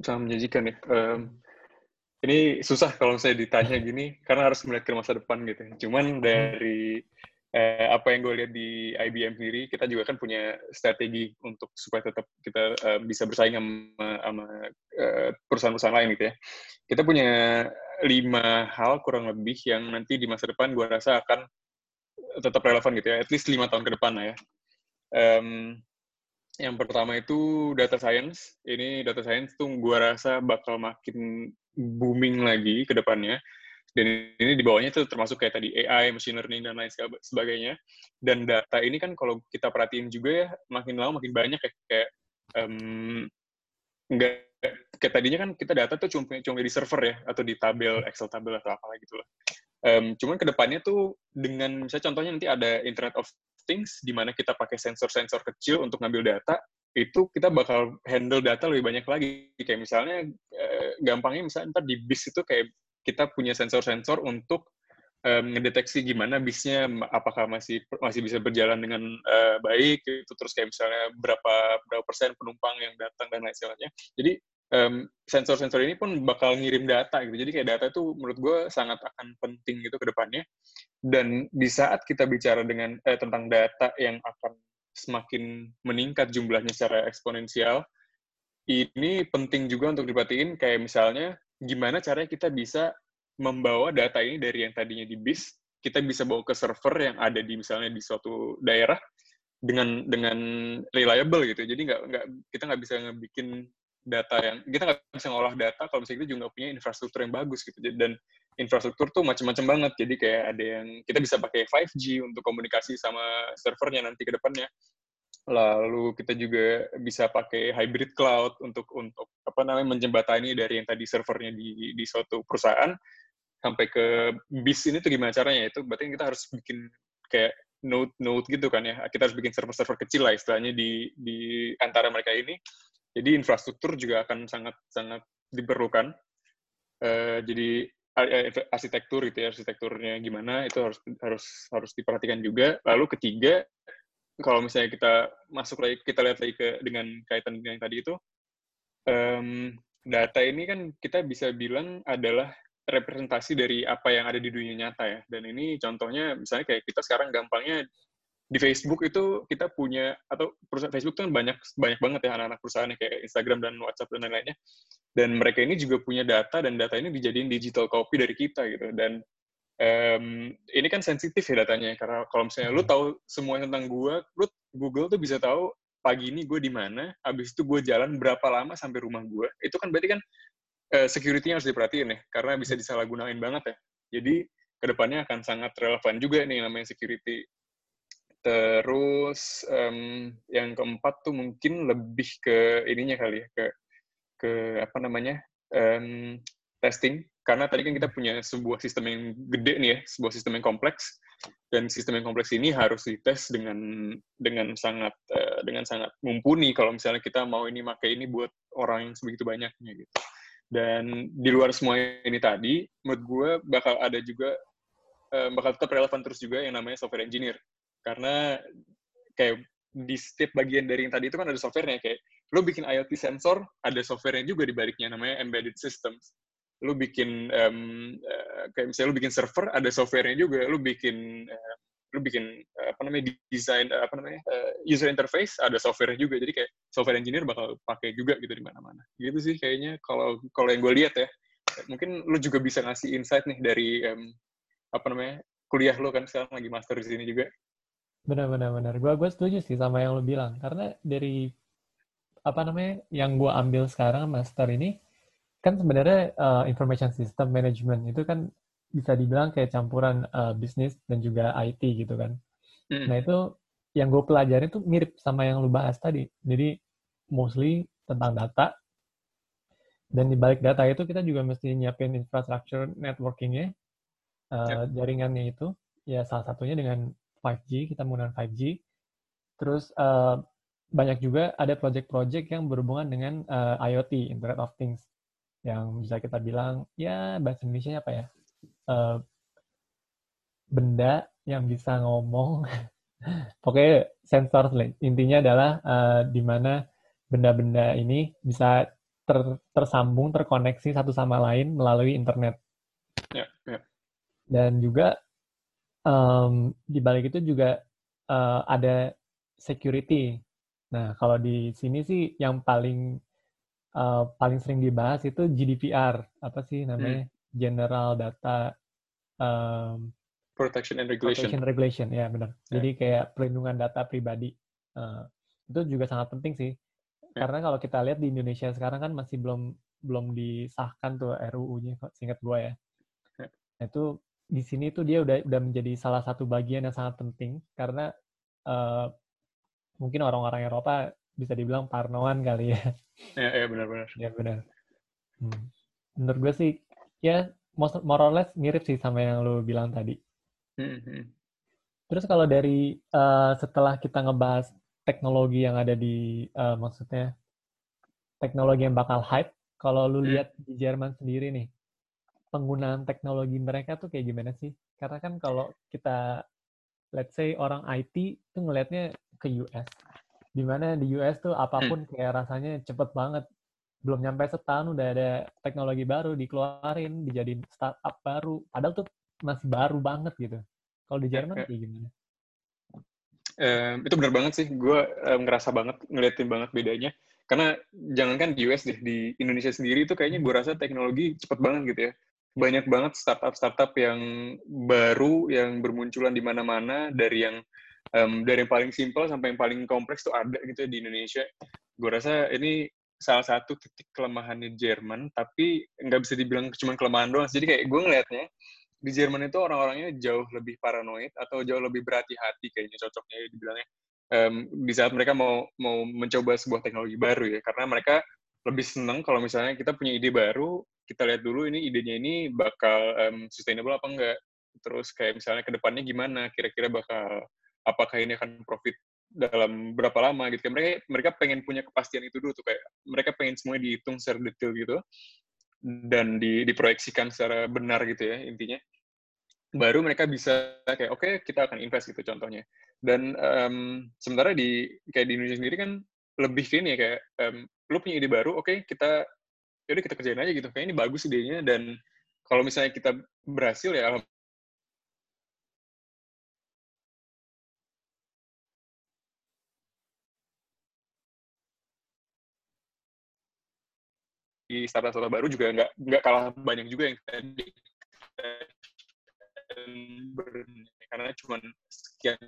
Sangat menjanjikan ya. Um, ini susah kalau saya ditanya gini karena harus melihat ke masa depan gitu. Cuman dari eh, apa yang gue lihat di IBM sendiri, kita juga kan punya strategi untuk supaya tetap kita uh, bisa bersaing sama, sama uh, perusahaan-perusahaan lain gitu ya. Kita punya lima hal kurang lebih yang nanti di masa depan gue rasa akan tetap relevan gitu ya, at least lima tahun ke depan lah ya. Um, yang pertama itu data science. Ini data science tuh gue rasa bakal makin booming lagi ke depannya. Dan ini di bawahnya itu termasuk kayak tadi AI, machine learning, dan lain sebagainya. Dan data ini kan kalau kita perhatiin juga ya, makin lama makin banyak ya. Kayak, um, enggak, kayak tadinya kan kita data tuh cuma, cuma di server ya, atau di tabel, Excel tabel atau apa gitu lah. Um, cuman ke depannya tuh dengan, misalnya contohnya nanti ada Internet of Things, di mana kita pakai sensor-sensor kecil untuk ngambil data, itu kita bakal handle data lebih banyak lagi. Kayak misalnya, eh, gampangnya misalnya ntar di bis itu kayak kita punya sensor-sensor untuk um, ngedeteksi gimana bisnya apakah masih masih bisa berjalan dengan uh, baik itu terus kayak misalnya berapa berapa persen penumpang yang datang dan lain sebagainya. Jadi um, sensor-sensor ini pun bakal ngirim data gitu. Jadi kayak data itu menurut gue sangat akan penting gitu ke depannya. Dan di saat kita bicara dengan eh, tentang data yang akan semakin meningkat jumlahnya secara eksponensial, ini penting juga untuk diperhatiin. Kayak misalnya gimana caranya kita bisa membawa data ini dari yang tadinya di bis, kita bisa bawa ke server yang ada di misalnya di suatu daerah dengan dengan reliable gitu. Jadi nggak nggak kita nggak bisa ngebikin data yang kita nggak bisa ngolah data kalau misalnya kita juga punya infrastruktur yang bagus gitu. Dan infrastruktur tuh macam-macam banget. Jadi kayak ada yang kita bisa pakai 5G untuk komunikasi sama servernya nanti ke depannya. Lalu kita juga bisa pakai hybrid cloud untuk untuk apa namanya menjembatani dari yang tadi servernya di di suatu perusahaan sampai ke bis ini tuh gimana caranya itu berarti kita harus bikin kayak node node gitu kan ya. Kita harus bikin server-server kecil lah istilahnya di di antara mereka ini. Jadi infrastruktur juga akan sangat sangat diperlukan. Uh, jadi arsitektur gitu ya arsitekturnya gimana itu harus harus harus diperhatikan juga. Lalu ketiga kalau misalnya kita masuk lagi kita lihat lagi ke dengan kaitan dengan yang tadi itu um, data ini kan kita bisa bilang adalah representasi dari apa yang ada di dunia nyata ya. Dan ini contohnya misalnya kayak kita sekarang gampangnya di Facebook itu kita punya atau perusahaan Facebook itu kan banyak banyak banget ya anak-anak perusahaan kayak Instagram dan WhatsApp dan lain-lainnya. Dan mereka ini juga punya data dan data ini dijadiin digital copy dari kita gitu. Dan um, ini kan sensitif ya datanya karena kalau misalnya lu tahu semua tentang gua, lu Google tuh bisa tahu pagi ini gue di mana, habis itu gue jalan berapa lama sampai rumah gue. Itu kan berarti kan uh, security-nya harus diperhatiin ya, karena bisa disalahgunain banget ya. Jadi ke depannya akan sangat relevan juga nih namanya security. Terus um, yang keempat tuh mungkin lebih ke ininya kali ya, ke ke apa namanya um, testing. Karena tadi kan kita punya sebuah sistem yang gede nih ya, sebuah sistem yang kompleks dan sistem yang kompleks ini harus dites dengan dengan sangat uh, dengan sangat mumpuni kalau misalnya kita mau ini pakai ini buat orang yang sebegitu banyaknya gitu. Dan di luar semua ini tadi, menurut gue bakal ada juga uh, bakal tetap relevan terus juga yang namanya software engineer. Karena kayak di setiap bagian dari yang tadi itu kan ada softwarenya kayak lo bikin IoT sensor ada softwarenya juga di baliknya namanya embedded systems lu bikin um, kayak misalnya lu bikin server ada softwarenya juga lu bikin uh, lu bikin uh, apa namanya desain uh, apa namanya uh, user interface ada softwarenya juga. Jadi kayak software engineer bakal pakai juga gitu di mana-mana. Gitu sih kayaknya kalau kalau yang gue lihat ya. Mungkin lu juga bisa ngasih insight nih dari um, apa namanya kuliah lu kan sekarang lagi master di sini juga. Benar benar benar. Gue gue setuju sih sama yang lu bilang. Karena dari apa namanya yang gue ambil sekarang master ini kan sebenarnya uh, information system management itu kan bisa dibilang kayak campuran uh, bisnis dan juga IT gitu kan. Mm. Nah itu yang gue pelajari itu mirip sama yang lu bahas tadi. Jadi mostly tentang data. Dan di balik data itu kita juga mesti nyiapin infrastructure networkingnya, uh, yep. jaringannya itu. Ya salah satunya dengan 5G, kita menggunakan 5G. Terus uh, banyak juga ada project-project yang berhubungan dengan uh, IoT, Internet of Things yang bisa kita bilang ya bahasa Indonesia apa ya? Uh, benda yang bisa ngomong. Pokoknya sensor intinya adalah uh, di mana benda-benda ini bisa ter, tersambung terkoneksi satu sama lain melalui internet. Yeah, yeah. dan juga um, di balik itu juga uh, ada security. Nah kalau di sini sih yang paling uh, paling sering dibahas itu GDPR apa sih namanya hmm. General Data um, Protection and Regulation. Protection Regulation ya benar. Yeah. Jadi kayak perlindungan data pribadi uh, itu juga sangat penting sih. Yeah. Karena kalau kita lihat di Indonesia sekarang kan masih belum belum disahkan tuh RUU-nya singkat gue ya. Yeah. Nah, itu di sini tuh dia udah udah menjadi salah satu bagian yang sangat penting karena uh, mungkin orang-orang Eropa bisa dibilang parnoan kali ya. Iya, ya, benar-benar. Ya, benar. Hmm. Menurut gue sih, ya more or less mirip sih sama yang lo bilang tadi. Hmm, hmm. Terus kalau dari uh, setelah kita ngebahas teknologi yang ada di, uh, maksudnya teknologi yang bakal hype, kalau lu hmm. lihat di Jerman sendiri nih, penggunaan teknologi mereka tuh kayak gimana sih? Karena kan kalau kita, let's say orang IT tuh ngelihatnya ke US di mana di US tuh apa pun hmm. kayak rasanya cepet banget. Belum nyampe setahun udah ada teknologi baru dikeluarin dijadiin startup baru. Padahal tuh masih baru banget gitu. Kalau di ya, Jerman kayak gimana? Um, itu benar banget sih. Gue um, ngerasa banget ngeliatin banget bedanya. Karena jangankan di US deh di Indonesia sendiri tuh kayaknya gue rasa teknologi cepet banget gitu ya. Banyak banget startup-startup yang baru yang bermunculan di mana-mana dari yang um, dari yang paling simpel sampai yang paling kompleks tuh ada gitu ya di Indonesia. Gue rasa ini salah satu titik kelemahannya Jerman, tapi nggak bisa dibilang cuma kelemahan doang. Jadi kayak gue ngelihatnya di Jerman itu orang-orangnya jauh lebih paranoid atau jauh lebih berhati-hati kayaknya cocoknya dibilangnya um, di saat mereka mau mau mencoba sebuah teknologi baru ya karena mereka lebih seneng kalau misalnya kita punya ide baru kita lihat dulu ini idenya ini bakal um, sustainable apa enggak terus kayak misalnya ke depannya gimana kira-kira bakal apakah ini akan profit dalam berapa lama gitu mereka mereka pengen punya kepastian itu dulu tuh kayak mereka pengen semuanya dihitung secara detail gitu dan di, diproyeksikan secara benar gitu ya intinya. Baru mereka bisa kayak oke okay, kita akan invest gitu contohnya. Dan um, sementara di kayak di Indonesia sendiri kan lebih ini ya kayak um, lu punya ide baru oke okay, kita yaudah kita kerjain aja gitu. Kayak ini bagus idenya dan kalau misalnya kita berhasil ya di startup startup baru juga nggak nggak kalah banyak juga yang tadi karena cuma sekian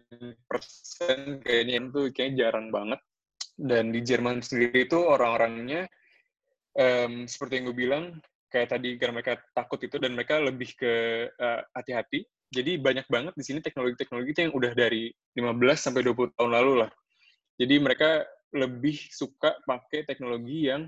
persen kayaknya itu kayaknya jarang banget. Dan di Jerman sendiri itu orang-orangnya um, seperti yang gue bilang kayak tadi karena mereka takut itu dan mereka lebih ke uh, hati-hati. Jadi banyak banget di sini teknologi-teknologi itu yang udah dari 15 sampai 20 tahun lalu lah. Jadi mereka lebih suka pakai teknologi yang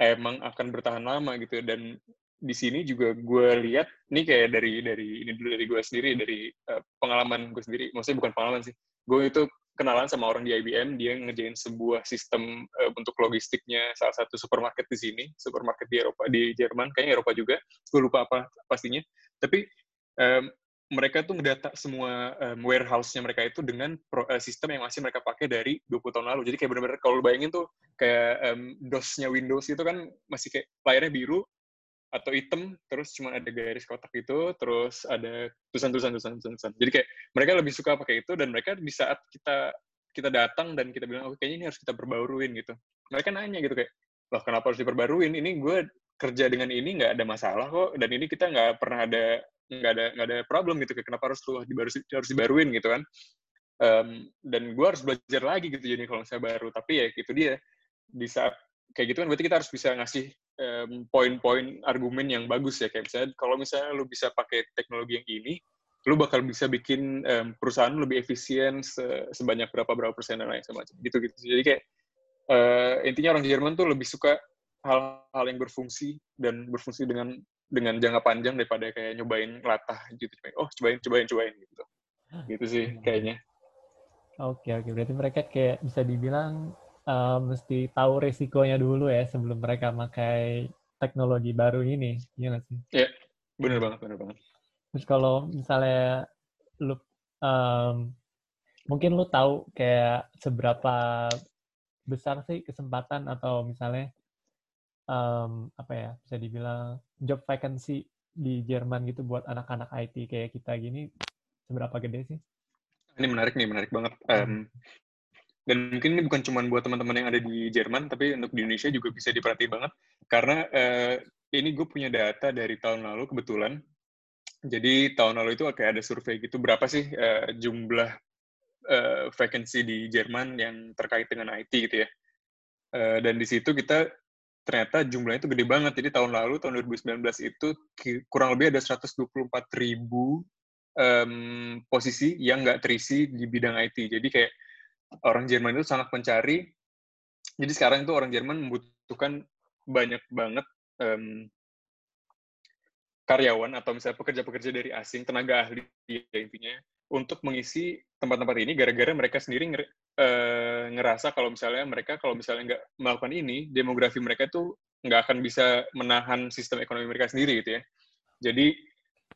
emang akan bertahan lama gitu dan di sini juga gue lihat ini kayak dari dari ini dulu dari gue sendiri dari uh, pengalaman gue sendiri. Maksudnya bukan pengalaman sih. Gue itu kenalan sama orang di IBM dia ngerjain sebuah sistem uh, untuk logistiknya salah satu supermarket di sini supermarket di Eropa di Jerman kayaknya Eropa juga. Gue lupa apa pastinya. Tapi um, mereka tuh mendata semua um, warehouse-nya mereka itu dengan pro, uh, sistem yang masih mereka pakai dari 20 tahun lalu. Jadi kayak benar-benar kalau bayangin tuh kayak um, DOS-nya Windows itu kan masih kayak layarnya biru atau hitam, terus cuma ada garis kotak itu, terus ada tulisan-tulisan tulisan-tulisan. Jadi kayak mereka lebih suka pakai itu dan mereka di saat kita kita datang dan kita bilang, oh kayaknya ini harus kita perbaruin gitu. Mereka nanya gitu kayak, loh kenapa harus diperbaruin? Ini gue kerja dengan ini nggak ada masalah kok, dan ini kita nggak pernah ada nggak ada nggak ada problem gitu kenapa harus lu dibaru harus dibaruin gitu kan. Um, dan gue harus belajar lagi gitu jadi kalau saya baru tapi ya itu dia. Di saat kayak gitu kan berarti kita harus bisa ngasih um, poin-poin argumen yang bagus ya. Kayak misalnya kalau misalnya lu bisa pakai teknologi yang ini lu bakal bisa bikin um, perusahaan lebih efisien se sebanyak berapa berapa persen dan lain semacam gitu gitu jadi kayak uh, intinya orang Jerman tuh lebih suka hal-hal yang berfungsi dan berfungsi dengan dengan jangka panjang daripada kayak nyobain latah gitu oh cobain cobain cobain gitu. Gitu sih hmm. kayaknya. Oke oke. Berarti mereka kayak bisa dibilang uh, mesti tahu resikonya dulu ya sebelum mereka pakai teknologi baru ini. Iya nggak sih? Iya. Benar banget benar banget. Terus kalau misalnya lu um, mungkin lu tahu kayak seberapa besar sih kesempatan atau misalnya um, apa ya bisa dibilang job vacancy di Jerman gitu buat anak-anak IT kayak kita gini seberapa gede sih? Ini menarik nih, menarik banget. Um, dan mungkin ini bukan cuma buat teman-teman yang ada di Jerman, tapi untuk di Indonesia juga bisa diperhatiin banget. Karena uh, ini gue punya data dari tahun lalu kebetulan. Jadi tahun lalu itu kayak ada survei gitu, berapa sih uh, jumlah uh, vacancy di Jerman yang terkait dengan IT gitu ya. Uh, dan di situ kita ternyata jumlahnya itu gede banget. Jadi tahun lalu, tahun 2019 itu kurang lebih ada 124 ribu um, posisi yang nggak terisi di bidang IT. Jadi kayak orang Jerman itu sangat mencari. Jadi sekarang itu orang Jerman membutuhkan banyak banget um, karyawan atau misalnya pekerja-pekerja dari asing, tenaga ahli ya intinya, untuk mengisi tempat-tempat ini gara-gara mereka sendiri uh, ngerasa kalau misalnya mereka kalau misalnya nggak melakukan ini, demografi mereka tuh nggak akan bisa menahan sistem ekonomi mereka sendiri gitu ya. Jadi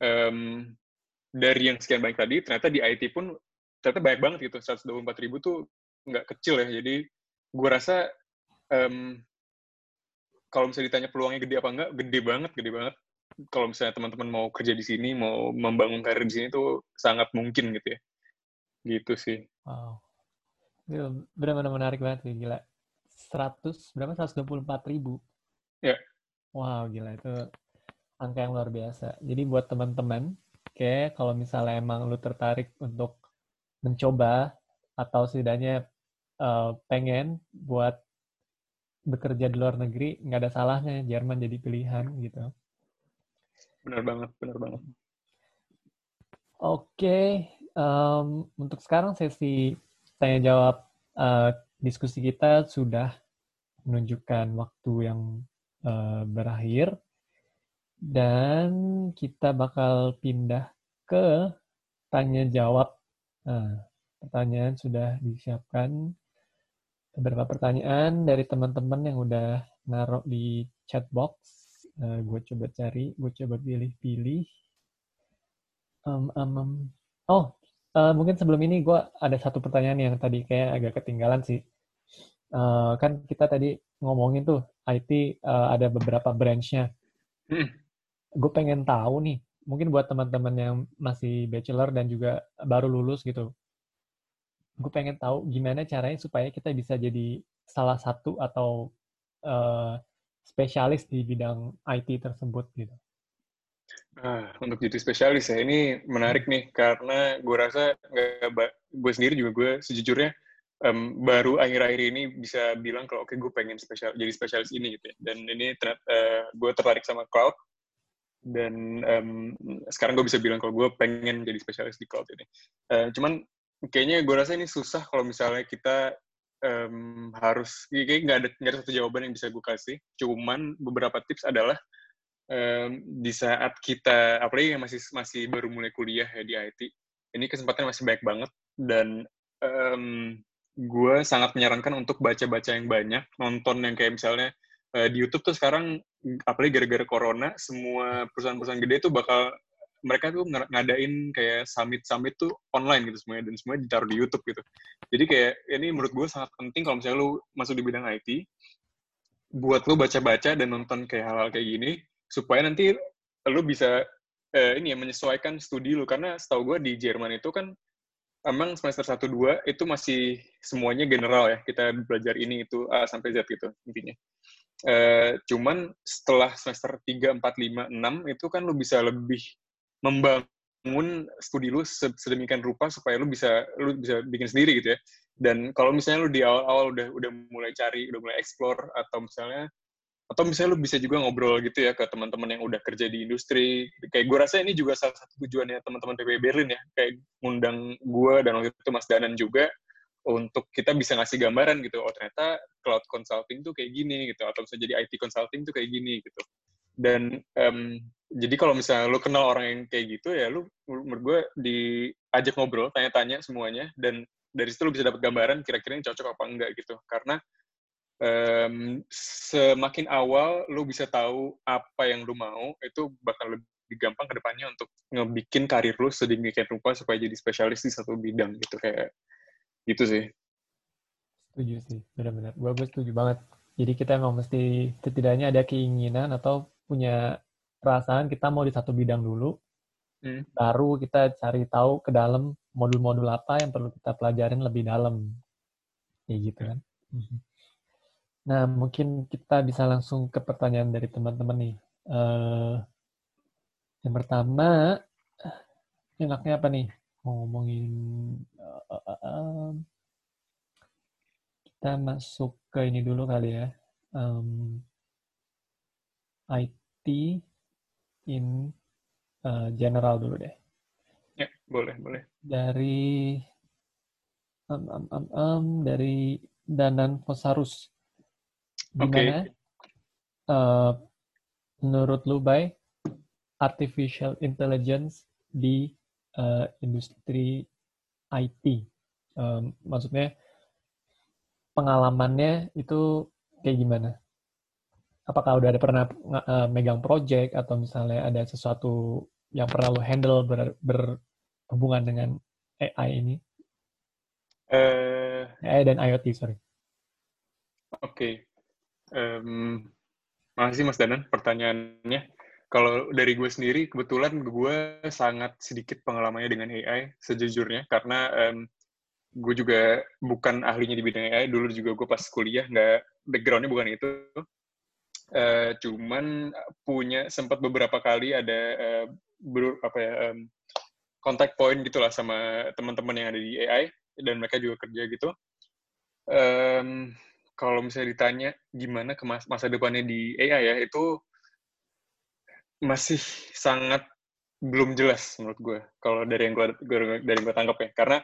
um, dari yang sekian banyak tadi, ternyata di IT pun ternyata banyak banget gitu, 124 ribu tuh nggak kecil ya. Jadi gue rasa um, kalau misalnya ditanya peluangnya gede apa enggak, gede banget, gede banget. Kalau misalnya teman-teman mau kerja di sini, mau membangun karir di sini tuh sangat mungkin gitu ya. Gitu sih. Wow. Benar-benar menarik banget sih, gila. 100, berapa? 124 ribu. Ya. Wow, gila. Itu angka yang luar biasa. Jadi buat teman-teman, kayak kalau misalnya emang lu tertarik untuk mencoba atau setidaknya uh, pengen buat bekerja di luar negeri, nggak ada salahnya Jerman jadi pilihan gitu. Benar banget, benar banget. Oke, um, untuk sekarang sesi tanya jawab uh, diskusi kita sudah menunjukkan waktu yang uh, berakhir dan kita bakal pindah ke tanya jawab uh, pertanyaan sudah disiapkan. Beberapa pertanyaan dari teman-teman yang udah naruh di chat box. Uh, gue coba cari, gue coba pilih-pilih. Um, um, um. Oh, uh, mungkin sebelum ini gue ada satu pertanyaan yang tadi kayak agak ketinggalan sih. Uh, kan kita tadi ngomongin tuh IT uh, ada beberapa branch-nya. Hmm. Gue pengen tahu nih, mungkin buat teman-teman yang masih bachelor dan juga baru lulus gitu, gue pengen tahu gimana caranya supaya kita bisa jadi salah satu atau uh, spesialis di bidang IT tersebut gitu. Ah, untuk jadi spesialis ya ini menarik nih karena gue rasa gue sendiri juga gue sejujurnya um, baru akhir-akhir ini bisa bilang kalau oke okay, gue pengen spesial jadi spesialis ini gitu ya. dan ini uh, eh, gue tertarik sama cloud dan um, sekarang gue bisa bilang kalau gue pengen jadi spesialis di cloud ini. Uh, cuman kayaknya gue rasa ini susah kalau misalnya kita um, harus kayak nggak ada nggak ada satu jawaban yang bisa gue kasih cuman beberapa tips adalah um, di saat kita apalagi yang masih masih baru mulai kuliah ya di IT ini kesempatan masih baik banget dan um, gue sangat menyarankan untuk baca-baca yang banyak nonton yang kayak misalnya uh, di YouTube tuh sekarang apalagi gara-gara corona semua perusahaan-perusahaan gede tuh bakal mereka tuh ngadain kayak summit-summit tuh online gitu semuanya dan semuanya ditaruh di YouTube gitu. Jadi kayak ini menurut gue sangat penting kalau misalnya lu masuk di bidang IT, buat lu baca-baca dan nonton kayak hal-hal kayak gini supaya nanti lu bisa eh, ini ya menyesuaikan studi lu karena setahu gue di Jerman itu kan emang semester 1 2 itu masih semuanya general ya. Kita belajar ini itu A sampai Z gitu intinya. Uh, cuman setelah semester 3, 4, 5, 6 itu kan lu bisa lebih membangun studi lu sedemikian rupa supaya lu bisa lu bisa bikin sendiri gitu ya. Dan kalau misalnya lu di awal-awal udah udah mulai cari, udah mulai explore atau misalnya atau misalnya lu bisa juga ngobrol gitu ya ke teman-teman yang udah kerja di industri. Kayak gue rasa ini juga salah satu tujuannya teman-teman PB Berlin ya. Kayak ngundang gue dan waktu itu Mas Danan juga untuk kita bisa ngasih gambaran gitu. Oh ternyata cloud consulting tuh kayak gini gitu. Atau bisa jadi IT consulting tuh kayak gini gitu. Dan um, jadi kalau misalnya lu kenal orang yang kayak gitu ya lu menurut gue diajak ngobrol tanya-tanya semuanya dan dari situ lu bisa dapat gambaran kira-kira yang cocok apa enggak gitu karena um, semakin awal lu bisa tahu apa yang lu mau itu bakal lebih gampang ke depannya untuk ngebikin karir lu sedemikian rupa supaya jadi spesialis di satu bidang gitu kayak gitu sih setuju sih benar-benar gue setuju banget jadi kita emang mesti setidaknya ada keinginan atau punya perasaan kita mau di satu bidang dulu, hmm. baru kita cari tahu ke dalam modul-modul apa yang perlu kita pelajarin lebih dalam. Kayak gitu kan. Mhm. Nah, mungkin kita bisa langsung ke pertanyaan dari teman-teman nih. Uh, yang pertama, enaknya apa nih? Mau ngomongin uh, uh, uh, kita masuk ke ini dulu kali ya. Um, IT in uh, general dulu deh. Ya, boleh, boleh. Dari um, um, um, um, dari Danan Fosarus. Gimana? Okay. Uh, menurut lu, Bay, artificial intelligence di uh, industri IT? Um, maksudnya pengalamannya itu kayak gimana? apakah udah ada pernah uh, megang project atau misalnya ada sesuatu yang pernah lo handle ber, berhubungan dengan AI ini? Uh, AI dan IoT, sorry. Oke. Okay. Um, makasih Mas Danan pertanyaannya. Kalau dari gue sendiri, kebetulan gue sangat sedikit pengalamannya dengan AI sejujurnya, karena um, gue juga bukan ahlinya di bidang AI. Dulu juga gue pas kuliah, nggak backgroundnya bukan itu uh, cuman punya sempat beberapa kali ada uh, ber, apa ya um, contact point gitulah sama teman-teman yang ada di AI dan mereka juga kerja gitu. Um, kalau misalnya ditanya gimana ke masa depannya di AI ya itu masih sangat belum jelas menurut gue kalau dari yang gue dari yang gue tangkap ya karena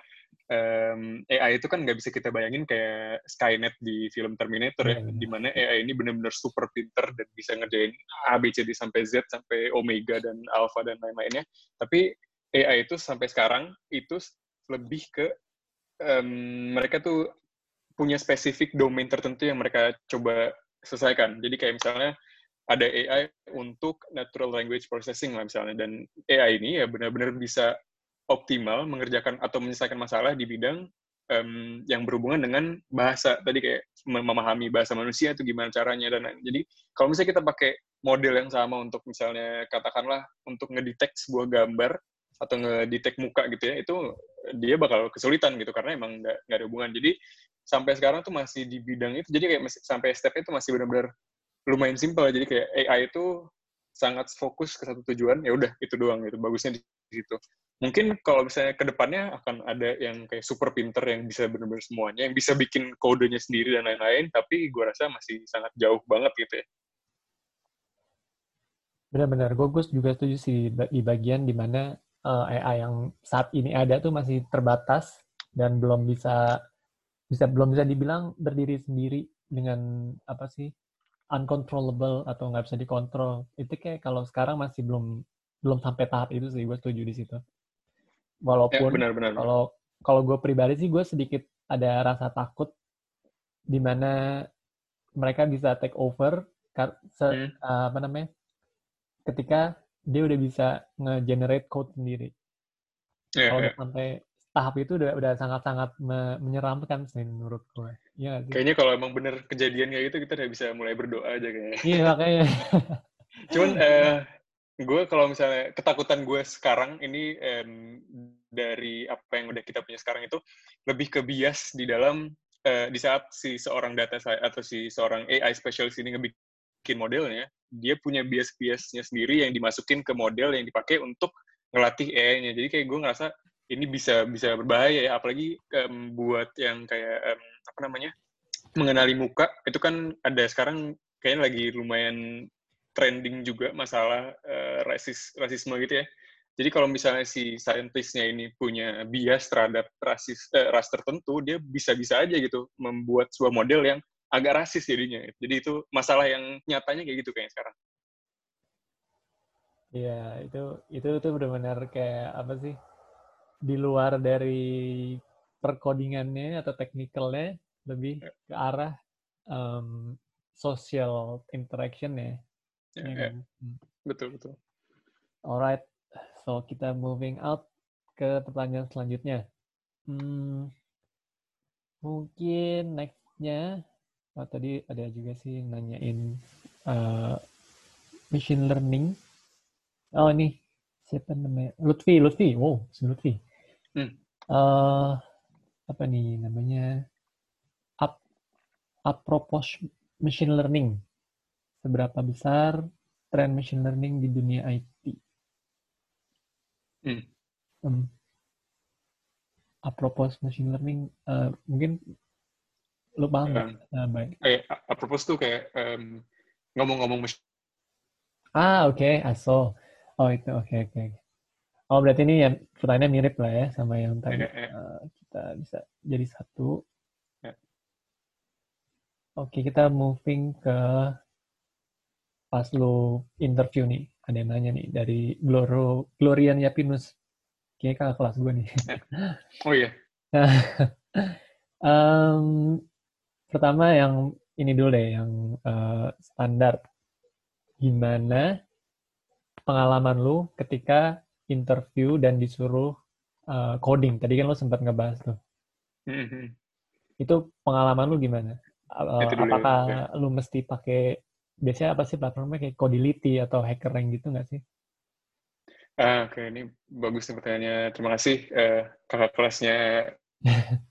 um, AI itu kan nggak bisa kita bayangin kayak Skynet di film Terminator ya, hmm. di mana AI ini benar-benar super pinter dan bisa ngerjain A, B, C, D sampai Z sampai Omega dan Alpha dan lain-lainnya. Tapi AI itu sampai sekarang itu lebih ke um, mereka tuh punya spesifik domain tertentu yang mereka coba selesaikan. Jadi kayak misalnya ada AI untuk natural language processing lah misalnya dan AI ini ya benar-benar bisa optimal mengerjakan atau menyelesaikan masalah di bidang um, yang berhubungan dengan bahasa tadi kayak memahami bahasa manusia itu gimana caranya dan lain. Jadi kalau misalnya kita pakai model yang sama untuk misalnya katakanlah untuk ngedetek sebuah gambar atau ngedetek muka gitu ya itu dia bakal kesulitan gitu karena emang nggak ada hubungan. Jadi sampai sekarang tuh masih di bidang itu jadi kayak masih, sampai step itu masih benar-benar lumayan simpel jadi kayak AI itu sangat fokus ke satu tujuan ya udah itu doang gitu bagusnya di situ mungkin kalau misalnya ke depannya akan ada yang kayak super pinter yang bisa benar-benar semuanya, yang bisa bikin kodenya sendiri dan lain-lain, tapi gue rasa masih sangat jauh banget gitu ya. Benar-benar, gue, juga setuju sih di bagian di mana uh, eh, AI yang saat ini ada tuh masih terbatas dan belum bisa bisa belum bisa dibilang berdiri sendiri dengan apa sih uncontrollable atau nggak bisa dikontrol itu kayak kalau sekarang masih belum belum sampai tahap itu sih gue setuju di situ walaupun ya, benar, benar. kalau kalau gue pribadi sih gue sedikit ada rasa takut di mana mereka bisa take over se, hmm. uh, apa namanya ketika dia udah bisa nge-generate code sendiri yeah, kalau yeah. sampai tahap itu udah udah sangat-sangat me menyeramkan sih menurut gue. Ya, kayaknya kalau emang bener kejadian kayak gitu kita udah bisa mulai berdoa aja kayaknya. Iya makanya. Cuman uh, gue kalau misalnya ketakutan gue sekarang ini um, dari apa yang udah kita punya sekarang itu lebih ke bias di dalam uh, di saat si seorang data atau si seorang AI specialist ini ngebikin modelnya dia punya bias-biasnya sendiri yang dimasukin ke model yang dipakai untuk ngelatih AI-nya jadi kayak gue ngerasa ini bisa bisa berbahaya ya apalagi um, buat yang kayak um, apa namanya mengenali muka itu kan ada sekarang kayaknya lagi lumayan trending juga masalah uh, rasis rasisme gitu ya. Jadi kalau misalnya si saintisnya ini punya bias terhadap rasis uh, ras tertentu, dia bisa-bisa aja gitu membuat sebuah model yang agak rasis jadinya. Jadi itu masalah yang nyatanya kayak gitu kayaknya sekarang. Iya, itu itu tuh benar-benar kayak apa sih? Di luar dari perkodingannya atau teknikalnya lebih ke arah um, social interaction ya Ya, ya. Betul, betul. Alright, so kita moving out ke pertanyaan selanjutnya. Hmm, mungkin nextnya, oh, tadi ada juga sih yang nanyain uh, machine learning. Oh ini siapa namanya? Lutfi, Lutfi. Wow, si Lutfi. Hmm. Uh, apa nih namanya? Up, apropos machine learning seberapa besar tren machine learning di dunia IT? Hmm. Um, apropos machine learning, uh, mungkin lu paham? Um, uh, baik. Eh, apropos tuh kayak um, ngomong-ngomong. Ah, oke, okay. aso. Oh, itu oke, okay, oke. Okay. Oh, berarti ini ya pertanyaannya mirip lah ya sama yang tadi. Yeah, yeah. Uh, kita bisa jadi satu. Yeah. Oke, okay, kita moving ke pas lu interview nih, ada yang nanya nih dari Gloro, Glorian Yapinus. Kayaknya kakak kelas gue nih. Oh iya. um, pertama yang ini dulu deh, yang uh, standar. Gimana pengalaman lu ketika interview dan disuruh uh, coding? Tadi kan lu sempat ngebahas tuh. Mm-hmm. Itu pengalaman lu gimana? Uh, apakah ya. lu mesti pakai biasanya apa sih platformnya kayak Codility atau HackerRank gitu nggak sih? Ah, Oke, okay. ini bagus nih pertanyaannya. Terima kasih uh, kakak kelasnya.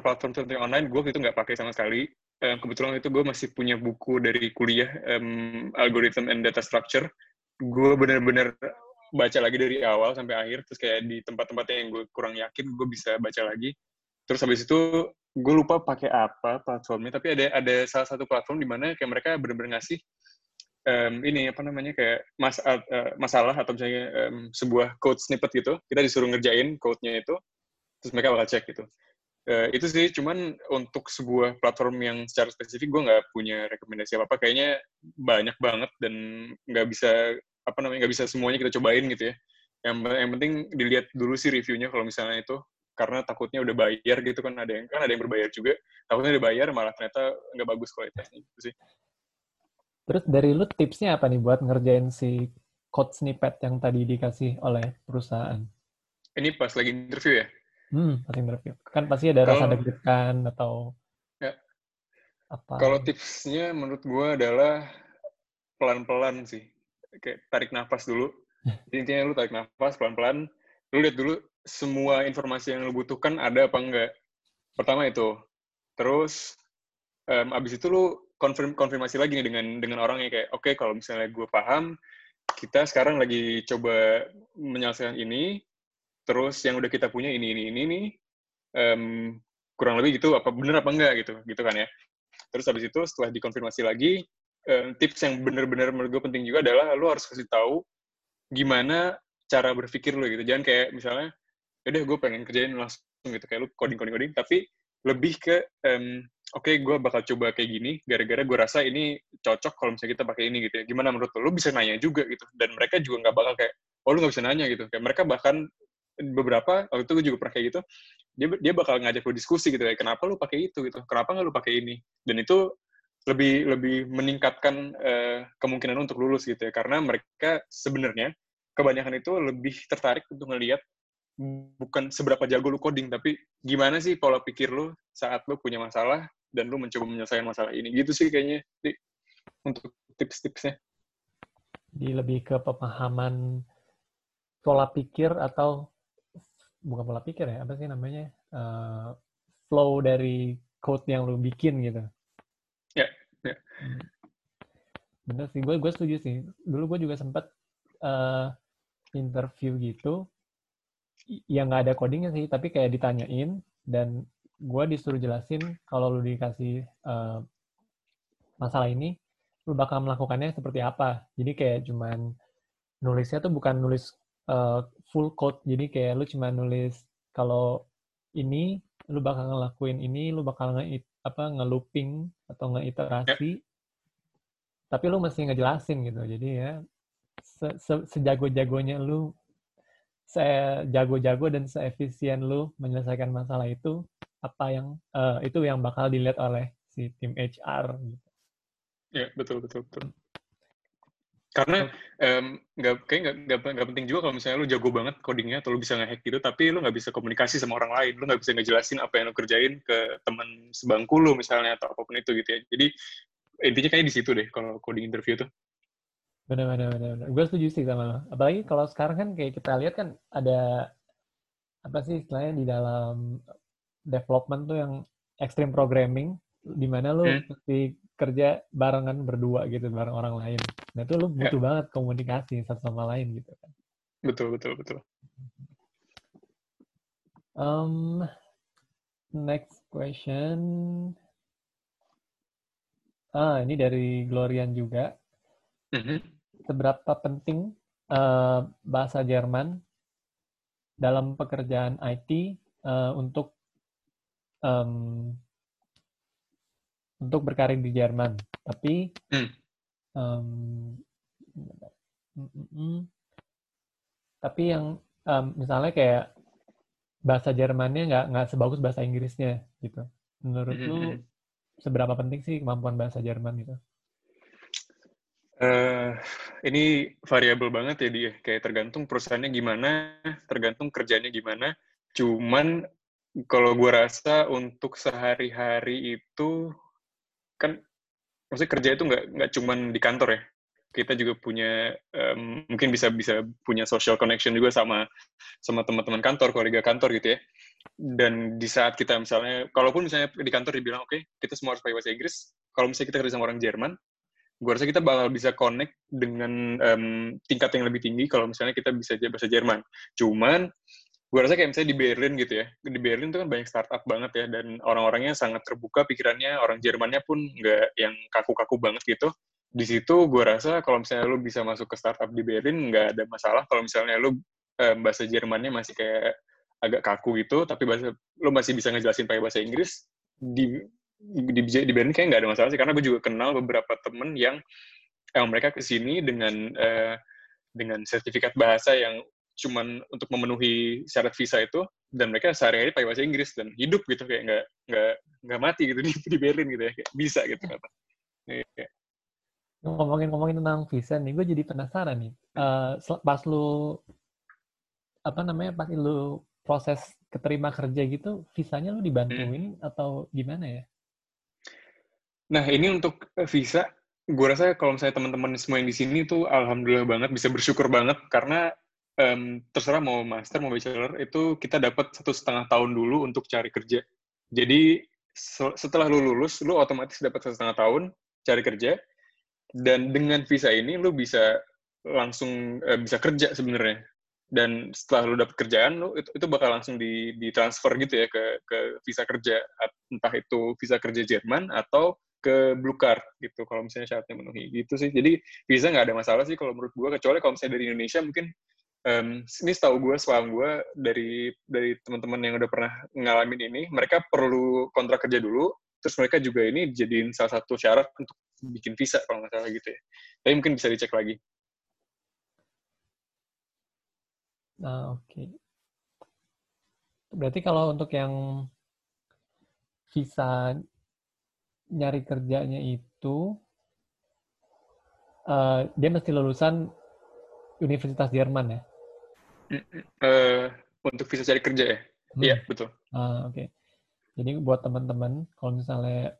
platform seperti online, gue itu nggak pakai sama sekali. Um, kebetulan itu gue masih punya buku dari kuliah um, Algorithm and Data Structure. Gue bener-bener baca lagi dari awal sampai akhir, terus kayak di tempat-tempat yang gue kurang yakin, gue bisa baca lagi terus habis itu gue lupa pakai apa platformnya tapi ada ada salah satu platform di mana kayak mereka benar-benar ngasih um, ini apa namanya kayak mas, uh, masalah atau misalnya um, sebuah code snippet gitu kita disuruh ngerjain code-nya itu terus mereka bakal cek gitu uh, itu sih cuman untuk sebuah platform yang secara spesifik gue nggak punya rekomendasi apa apa kayaknya banyak banget dan nggak bisa apa namanya nggak bisa semuanya kita cobain gitu ya. Yang yang penting dilihat dulu sih reviewnya kalau misalnya itu karena takutnya udah bayar gitu kan. Ada yang kan ada yang berbayar juga. Takutnya udah bayar malah ternyata nggak bagus kualitasnya. Gitu sih. Terus dari lu tipsnya apa nih buat ngerjain si code snippet yang tadi dikasih oleh perusahaan? Ini pas lagi interview ya hmm pas interview kan pasti ada rasa deg-degan atau ya. apa kalau tipsnya menurut gue adalah pelan-pelan sih kayak tarik nafas dulu intinya lu tarik nafas pelan-pelan lu lihat dulu semua informasi yang lu butuhkan ada apa enggak. Pertama itu. Terus um, abis itu lu konfirm, konfirmasi lagi nih dengan dengan orang yang kayak oke okay, kalau misalnya gue paham kita sekarang lagi coba menyelesaikan ini terus yang udah kita punya ini ini ini nih um, kurang lebih gitu apa bener apa enggak gitu gitu kan ya. Terus abis itu setelah dikonfirmasi lagi um, tips yang bener-bener menurut gue penting juga adalah lu harus kasih tahu gimana cara berpikir lu gitu. Jangan kayak misalnya udah gue pengen kerjain langsung gitu. Kayak lu coding coding coding tapi lebih ke um, oke okay, gue bakal coba kayak gini gara-gara gue rasa ini cocok kalau misalnya kita pakai ini gitu ya. Gimana menurut lo lu bisa nanya juga gitu. Dan mereka juga nggak bakal kayak oh lu nggak bisa nanya gitu. Kayak mereka bahkan beberapa waktu itu gue juga pernah kayak gitu dia dia bakal ngajak lu diskusi gitu kayak kenapa lu pakai itu gitu kenapa nggak lu pakai ini dan itu lebih lebih meningkatkan uh, kemungkinan untuk lulus gitu ya karena mereka sebenarnya kebanyakan itu lebih tertarik untuk ngelihat bukan seberapa jago lu coding, tapi gimana sih pola pikir lu saat lu punya masalah dan lu mencoba menyelesaikan masalah ini. Gitu sih kayaknya di, untuk tips-tipsnya. Di lebih ke pemahaman pola pikir atau bukan pola pikir ya, apa sih namanya? Uh, flow dari code yang lu bikin gitu. Ya, yeah, ya. Yeah. Bener sih, gue gue setuju sih. Dulu gue juga sempat uh, interview gitu ya nggak ada codingnya sih tapi kayak ditanyain dan gue disuruh jelasin kalau lu dikasih uh, masalah ini lu bakal melakukannya seperti apa jadi kayak cuman nulisnya tuh bukan nulis uh, full code jadi kayak lu cuma nulis kalau ini lu bakal ngelakuin ini lu bakal nge apa ngelooping atau ngeiterasi tapi lu mesti ngejelasin gitu jadi ya se -se sejago-jagonya lu sejago-jago dan seefisien lu menyelesaikan masalah itu apa yang uh, itu yang bakal dilihat oleh si tim HR gitu. Ya betul betul betul. Karena nggak um, kayak nggak penting juga kalau misalnya lu jago banget codingnya atau lu bisa ngehack gitu, tapi lu nggak bisa komunikasi sama orang lain, lu nggak bisa ngejelasin apa yang lu kerjain ke teman sebangku lu misalnya atau apa pun itu gitu ya. Jadi intinya kayak di situ deh kalau coding interview tuh. Benar, benar, benar, benar. Gue setuju sih sama lo. Apalagi kalau sekarang kan kayak kita lihat kan ada apa sih istilahnya di dalam development tuh yang extreme programming, di mana lo hmm. mesti kerja barengan berdua gitu bareng orang lain. Nah itu lo butuh yeah. banget komunikasi satu sama lain gitu kan. Betul, betul, betul. Um, next question. Ah, ini dari Glorian juga. Mm -hmm seberapa penting uh, bahasa Jerman dalam pekerjaan IT uh, untuk um, untuk berkarir di Jerman. Tapi hmm. um, tapi yang um, misalnya kayak bahasa Jermannya nggak nggak sebagus bahasa Inggrisnya gitu. Menurut lu hmm. seberapa penting sih kemampuan bahasa Jerman itu? Uh, ini variabel banget ya dia, kayak tergantung perusahaannya gimana, tergantung kerjanya gimana. Cuman kalau gue rasa untuk sehari-hari itu kan, maksudnya kerja itu nggak nggak cuman di kantor ya. Kita juga punya um, mungkin bisa bisa punya social connection juga sama sama teman-teman kantor, kolega kantor gitu ya. Dan di saat kita misalnya, kalaupun misalnya di kantor dibilang oke okay, kita semua harus pakai bahasa Inggris, kalau misalnya kita kerja sama orang Jerman, gue rasa kita bakal bisa connect dengan um, tingkat yang lebih tinggi kalau misalnya kita bisa bahasa Jerman. Cuman gue rasa kayak misalnya di Berlin gitu ya, di Berlin itu kan banyak startup banget ya, dan orang-orangnya sangat terbuka pikirannya, orang Jermannya pun nggak yang kaku-kaku banget gitu. Di situ gue rasa kalau misalnya lu bisa masuk ke startup di Berlin nggak ada masalah. Kalau misalnya lu um, bahasa Jermannya masih kayak agak kaku gitu, tapi bahasa lu masih bisa ngejelasin pakai bahasa Inggris, di di, di Berlin kayak nggak ada masalah sih. Karena gue juga kenal beberapa temen yang yang mereka ke sini dengan uh, dengan sertifikat bahasa yang cuman untuk memenuhi syarat visa itu dan mereka sehari-hari pakai bahasa Inggris dan hidup gitu kayak nggak nggak nggak mati gitu di, di Berlin gitu ya kayak bisa gitu kata. Iya. Ngomongin-ngomongin tentang visa nih, gue jadi penasaran nih. Uh, pas lu apa namanya pas lu proses keterima kerja gitu, visanya lu dibantuin hmm. atau gimana ya? Nah ini untuk visa, gue rasa kalau misalnya teman-teman semua yang di sini tuh alhamdulillah banget bisa bersyukur banget karena um, terserah mau master mau bachelor itu kita dapat satu setengah tahun dulu untuk cari kerja. Jadi setelah lu lulus, lu otomatis dapat satu setengah tahun cari kerja. Dan dengan visa ini lu bisa langsung uh, bisa kerja sebenarnya. Dan setelah lu dapat kerjaan lu itu, itu bakal langsung di ditransfer gitu ya ke ke visa kerja. Entah itu visa kerja Jerman atau ke blue card gitu kalau misalnya syaratnya memenuhi. Gitu sih. Jadi visa nggak ada masalah sih kalau menurut gue kecuali kalau misalnya dari Indonesia mungkin um, ini setahu gue, sepaham gue dari dari teman-teman yang udah pernah ngalamin ini, mereka perlu kontrak kerja dulu, terus mereka juga ini jadiin salah satu syarat untuk bikin visa kalau nggak salah gitu ya. Tapi mungkin bisa dicek lagi. Nah, oke. Okay. Berarti kalau untuk yang visa nyari kerjanya itu, uh, dia mesti lulusan Universitas Jerman ya? Uh, untuk visa cari kerja ya? Hmm. Iya, hmm. betul. Uh, Oke. Okay. Jadi buat teman-teman, kalau misalnya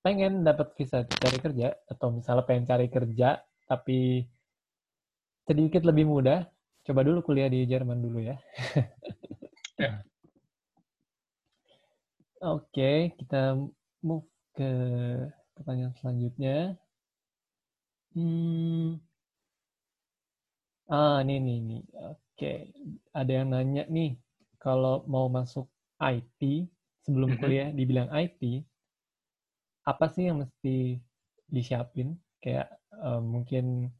pengen dapat visa cari kerja, atau misalnya pengen cari kerja, tapi sedikit lebih mudah, coba dulu kuliah di Jerman dulu ya. ya. Oke, okay, kita move ke pertanyaan selanjutnya. Hmm, ah, ini, ini, ini. Oke, ada yang nanya nih, kalau mau masuk IT, sebelum kuliah dibilang IT, apa sih yang mesti disiapin? Kayak uh, mungkin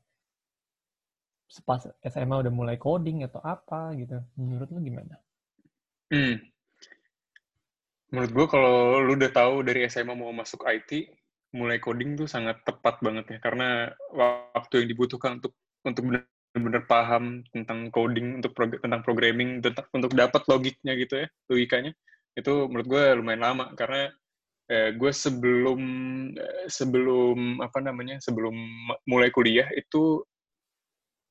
pas SMA udah mulai coding atau apa gitu. Menurut lu gimana? Hmm. Menurut gue kalau lu udah tahu dari SMA mau masuk IT, mulai coding tuh sangat tepat banget ya. Karena waktu yang dibutuhkan untuk untuk benar benar-benar paham tentang coding untuk prog tentang programming tentang untuk dapat logiknya gitu ya logikanya. Itu menurut gue lumayan lama karena eh, gue sebelum eh, sebelum apa namanya sebelum mulai kuliah itu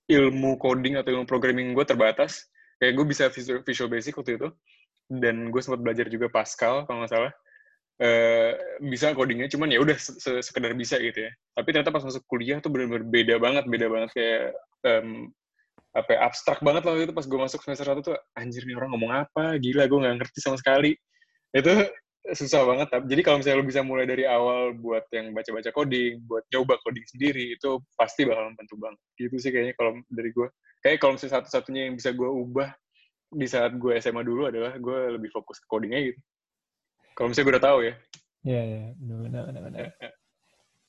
ilmu coding atau ilmu programming gue terbatas. Kayak gue bisa visual, visual basic waktu itu dan gue sempat belajar juga Pascal kalau nggak salah. Uh, bisa codingnya cuman ya udah sekedar bisa gitu ya. Tapi ternyata pas masuk kuliah tuh benar-benar beda banget beda banget kayak um, apa ya, abstrak banget loh itu pas gue masuk semester satu tuh anjir nih orang ngomong apa? Gila gue nggak ngerti sama sekali. Itu susah banget jadi kalau misalnya lo bisa mulai dari awal buat yang baca-baca coding buat coba coding sendiri itu pasti bakal membantu banget. Gitu sih kayaknya kalau dari gue kayak kalau misalnya satu-satunya yang bisa gue ubah di saat gue SMA dulu adalah gue lebih fokus ke codingnya gitu. Kalau misalnya gue udah tahu ya. Iya iya. Benar benar benar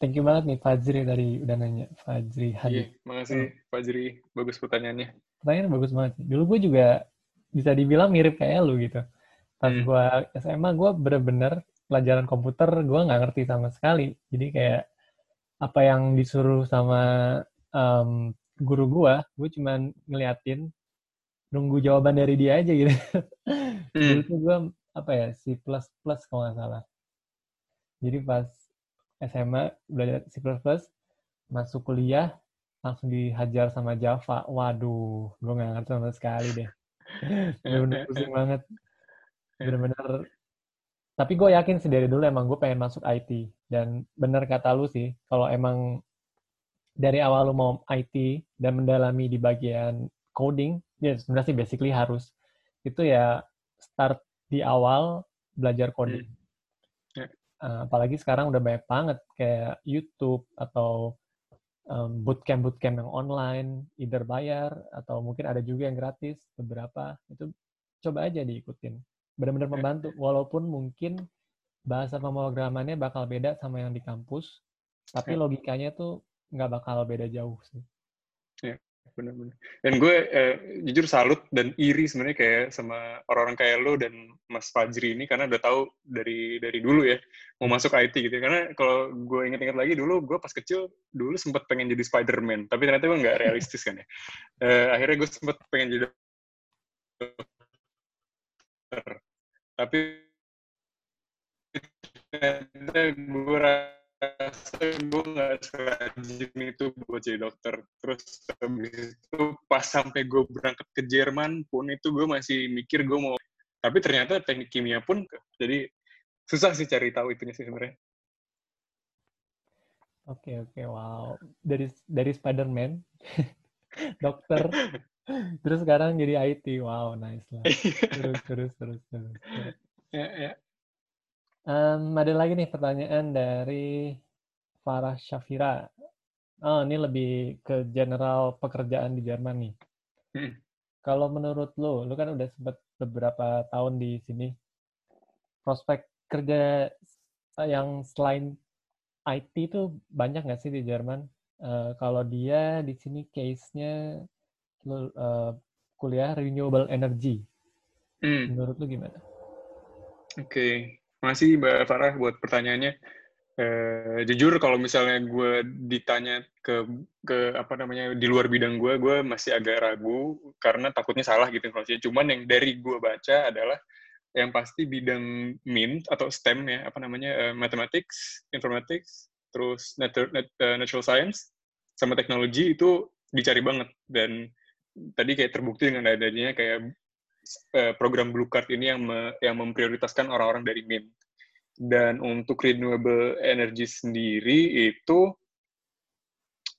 Thank you banget nih Fajri dari udah nanya. Fajri Hadi. Iya, makasih Fajri. Bagus pertanyaannya. Pertanyaan bagus banget. Dulu gue juga bisa dibilang mirip kayak lu gitu. Pas hmm. gue SMA, gue bener-bener pelajaran komputer gue nggak ngerti sama sekali. Jadi kayak apa yang disuruh sama um, guru gue, gue cuma ngeliatin nunggu jawaban dari dia aja gitu. Hmm. Dulu tuh gue apa ya C++ kalau nggak salah. Jadi pas SMA belajar C++, masuk kuliah langsung dihajar sama Java. Waduh, gue gak ngerti sama sekali deh. Bener-bener pusing banget. Bener-bener. Tapi gue yakin sih dari dulu emang gue pengen masuk IT. Dan bener kata lu sih, kalau emang dari awal lu mau IT dan mendalami di bagian coding, ya sebenarnya sih basically harus. Itu ya start di awal belajar coding. Hmm. Uh, apalagi sekarang udah banyak banget kayak YouTube atau um, bootcamp bootcamp yang online, either bayar atau mungkin ada juga yang gratis beberapa itu coba aja diikutin. Benar-benar membantu walaupun mungkin bahasa pemrogramannya bakal beda sama yang di kampus, tapi iya. logikanya tuh nggak bakal beda jauh sih. Ya. Benar-benar. Dan gue eh, jujur salut dan iri sebenarnya kayak sama orang-orang kayak lo dan Mas Fajri ini karena udah tahu dari dari dulu ya mau masuk IT gitu. Karena kalau gue inget-inget lagi dulu gue pas kecil dulu sempat pengen jadi Spider-Man, tapi ternyata gue nggak realistis kan ya. Eh, akhirnya gue sempat pengen jadi dokter. Tapi ternyata gue gue nggak serajin itu buat jadi dokter. Terus habis itu pas sampai gue berangkat ke Jerman pun itu gue masih mikir gue mau. Tapi ternyata teknik kimia pun jadi susah sih cari tahu itunya sih sebenarnya. Oke oke wow dari dari Spider-Man dokter terus sekarang jadi IT wow nice lah terus terus terus terus. ya, ya. Um, ada lagi nih pertanyaan dari Farah Syafira. Oh, ini lebih ke general pekerjaan di Jerman nih. Hmm. Kalau menurut lo, lo kan udah sempat beberapa tahun di sini. Prospek kerja yang selain IT itu banyak nggak sih di Jerman? Uh, kalau dia di sini case-nya lo uh, kuliah renewable energy. Hmm. Menurut lo gimana? Oke, okay. Makasih Mbak Farah buat pertanyaannya. Uh, jujur kalau misalnya gue ditanya ke ke apa namanya di luar bidang gue, gue masih agak ragu karena takutnya salah gitu informasinya. Cuman yang dari gue baca adalah yang pasti bidang MINT atau STEM ya apa namanya uh, mathematics, informatics, terus natural, uh, natural science sama teknologi itu dicari banget dan tadi kayak terbukti dengan adanya kayak Eh, program Blue Card ini yang me, yang memprioritaskan orang-orang dari MIN. Dan untuk renewable energy sendiri itu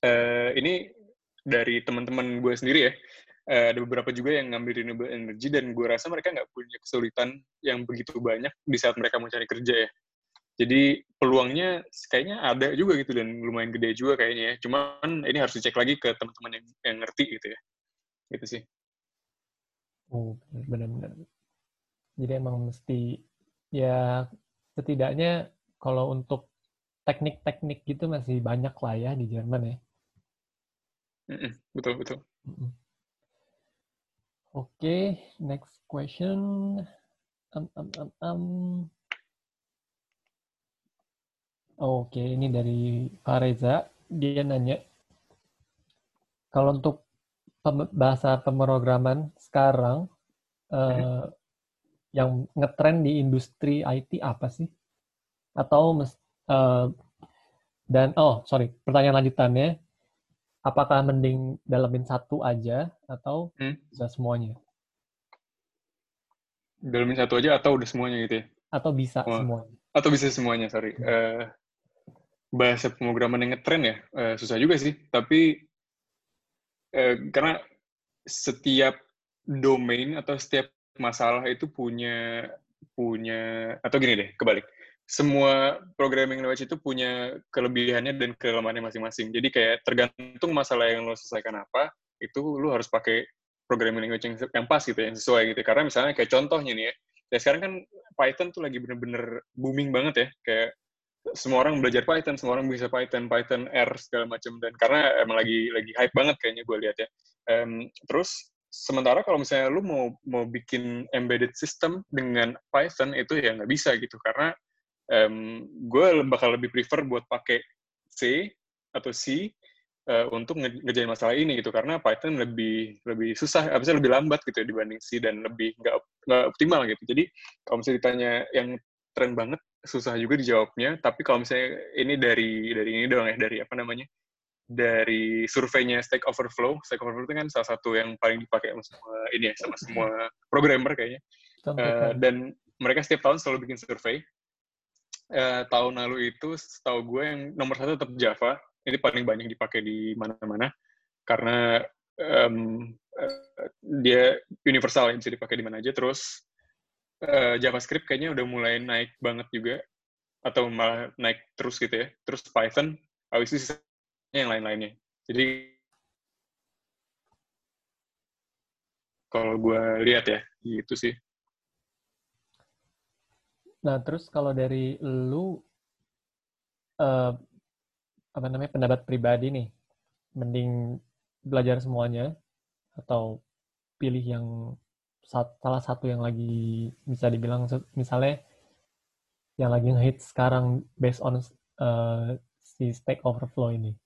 uh, ini dari teman-teman gue sendiri ya, uh, ada beberapa juga yang ngambil renewable energy dan gue rasa mereka nggak punya kesulitan yang begitu banyak di saat mereka mau cari kerja ya. Jadi peluangnya kayaknya ada juga gitu dan lumayan gede juga kayaknya ya. Cuman ini harus dicek lagi ke teman-teman yang, yang ngerti gitu ya. Gitu sih. Oh, benar-benar. Jadi emang mesti ya setidaknya kalau untuk teknik-teknik gitu masih banyak lah ya di Jerman ya. Betul betul. Oke, okay, next question. Um, um, um, um. Oke, okay, ini dari Fareza. Dia nanya, kalau untuk bahasa pemrograman sekarang uh, yang ngetrend di industri IT apa sih? Atau uh, dan oh sorry pertanyaan lanjutannya apakah mending dalamin satu aja atau hmm? bisa semuanya? Dalamin satu aja atau udah semuanya gitu ya? Atau bisa oh. semuanya? Atau bisa semuanya sorry. Uh, bahasa pemrograman yang ngetrend ya uh, susah juga sih tapi eh, karena setiap domain atau setiap masalah itu punya punya atau gini deh kebalik. Semua programming language itu punya kelebihannya dan kelemahannya masing-masing. Jadi kayak tergantung masalah yang lo selesaikan apa itu lo harus pakai programming language yang, yang pas gitu yang sesuai gitu. Karena misalnya kayak contohnya nih ya ya sekarang kan Python tuh lagi bener-bener booming banget ya. Kayak semua orang belajar Python, semua orang bisa Python, Python R segala macam dan karena emang lagi lagi hype banget kayaknya gue lihat ya. Um, terus sementara kalau misalnya lu mau mau bikin embedded system dengan Python itu ya nggak bisa gitu karena um, gue bakal lebih prefer buat pakai C atau C uh, untuk ngerjain masalah ini gitu karena Python lebih lebih susah, bisa lebih lambat gitu ya dibanding C dan lebih nggak nggak optimal gitu. Jadi kalau misalnya ditanya yang tren banget susah juga dijawabnya tapi kalau misalnya ini dari dari ini doang ya dari apa namanya dari surveinya Stack Overflow. Stack Overflow itu kan salah satu yang paling dipakai sama semua ini ya sama semua programmer kayaknya. Uh, dan mereka setiap tahun selalu bikin survei. Uh, tahun lalu itu setahu gue yang nomor satu tetap Java. Ini paling banyak dipakai di mana-mana karena um, uh, dia universal yang bisa dipakai di mana aja. Terus uh, JavaScript kayaknya udah mulai naik banget juga atau malah naik terus gitu ya. Terus Python, habis itu yang lain-lainnya. Jadi kalau gue lihat ya, gitu sih. Nah, terus kalau dari lu, uh, apa namanya, pendapat pribadi nih, mending belajar semuanya atau pilih yang salah satu yang lagi bisa dibilang misalnya yang lagi ngehit sekarang based on uh, si Stack Overflow ini?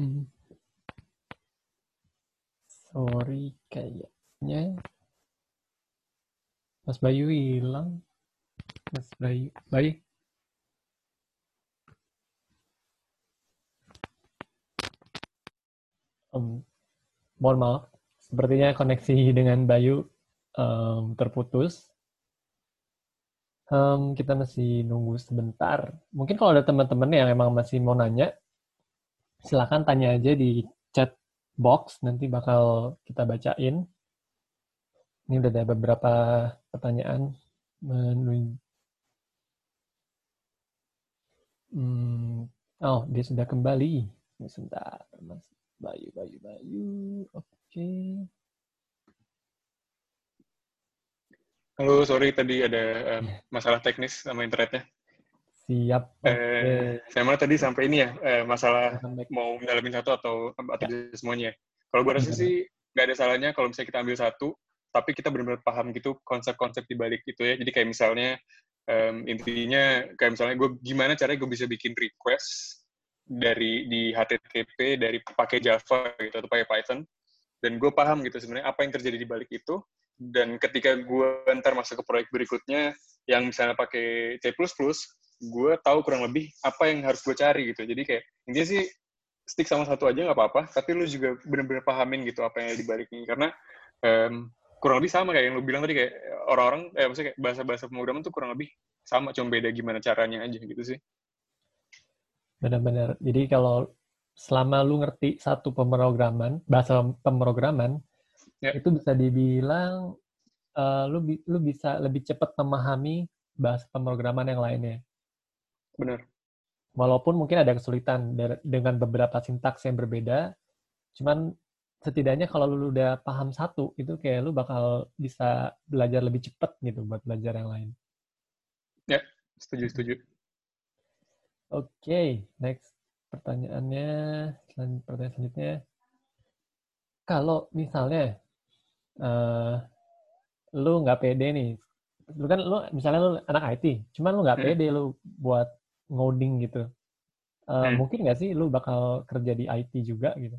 Hmm. Sorry, kayaknya Mas Bayu hilang. Mas Bayu, baik. Um, mohon maaf, sepertinya koneksi dengan Bayu um, terputus. Um, kita masih nunggu sebentar. Mungkin kalau ada teman-teman yang emang masih mau nanya, silakan tanya aja di chat box, nanti bakal kita bacain. Ini udah ada beberapa pertanyaan. Hmm, oh, dia sudah kembali. Sebentar, Mas Bayu, Bayu, Bayu. Oke. Okay. Halo, sorry tadi ada um, masalah teknis sama internetnya. Siap. Eh, saya mana tadi sampai ini ya eh, masalah mau mendalamin satu atau atau ya. semuanya. Kalau gue rasa sih nggak ada salahnya kalau misalnya kita ambil satu, tapi kita benar-benar paham gitu konsep-konsep di balik itu ya. Jadi kayak misalnya um, intinya kayak misalnya gue gimana caranya gue bisa bikin request dari di HTTP dari pakai Java gitu atau pakai Python dan gue paham gitu sebenarnya apa yang terjadi di balik itu dan ketika gue ntar masuk ke proyek berikutnya yang misalnya pakai C++, gue tahu kurang lebih apa yang harus gue cari gitu. Jadi kayak intinya sih stick sama satu aja nggak apa-apa tapi lu juga bener-bener pahamin gitu apa yang di baliknya karena um, kurang lebih sama kayak yang lu bilang tadi kayak orang-orang eh maksudnya kayak bahasa-bahasa pemrograman tuh kurang lebih sama cuma beda gimana caranya aja gitu sih. Benar-benar jadi kalau selama lu ngerti satu pemrograman bahasa pemrograman ya. itu bisa dibilang uh, lu lu bisa lebih cepat memahami bahasa pemrograman yang lainnya Benar. Walaupun mungkin ada kesulitan dengan beberapa sintaks yang berbeda, cuman setidaknya kalau lu udah paham satu, itu kayak lu bakal bisa belajar lebih cepat gitu buat belajar yang lain. Ya, setuju, setuju. Oke, okay, next pertanyaannya, pertanyaan selanjutnya. Kalau misalnya uh, lu nggak pede nih, lu kan lu misalnya lu anak IT, cuman lu nggak hmm. pede lu buat ngoding gitu. Uh, hmm. Mungkin nggak sih lu bakal kerja di IT juga gitu?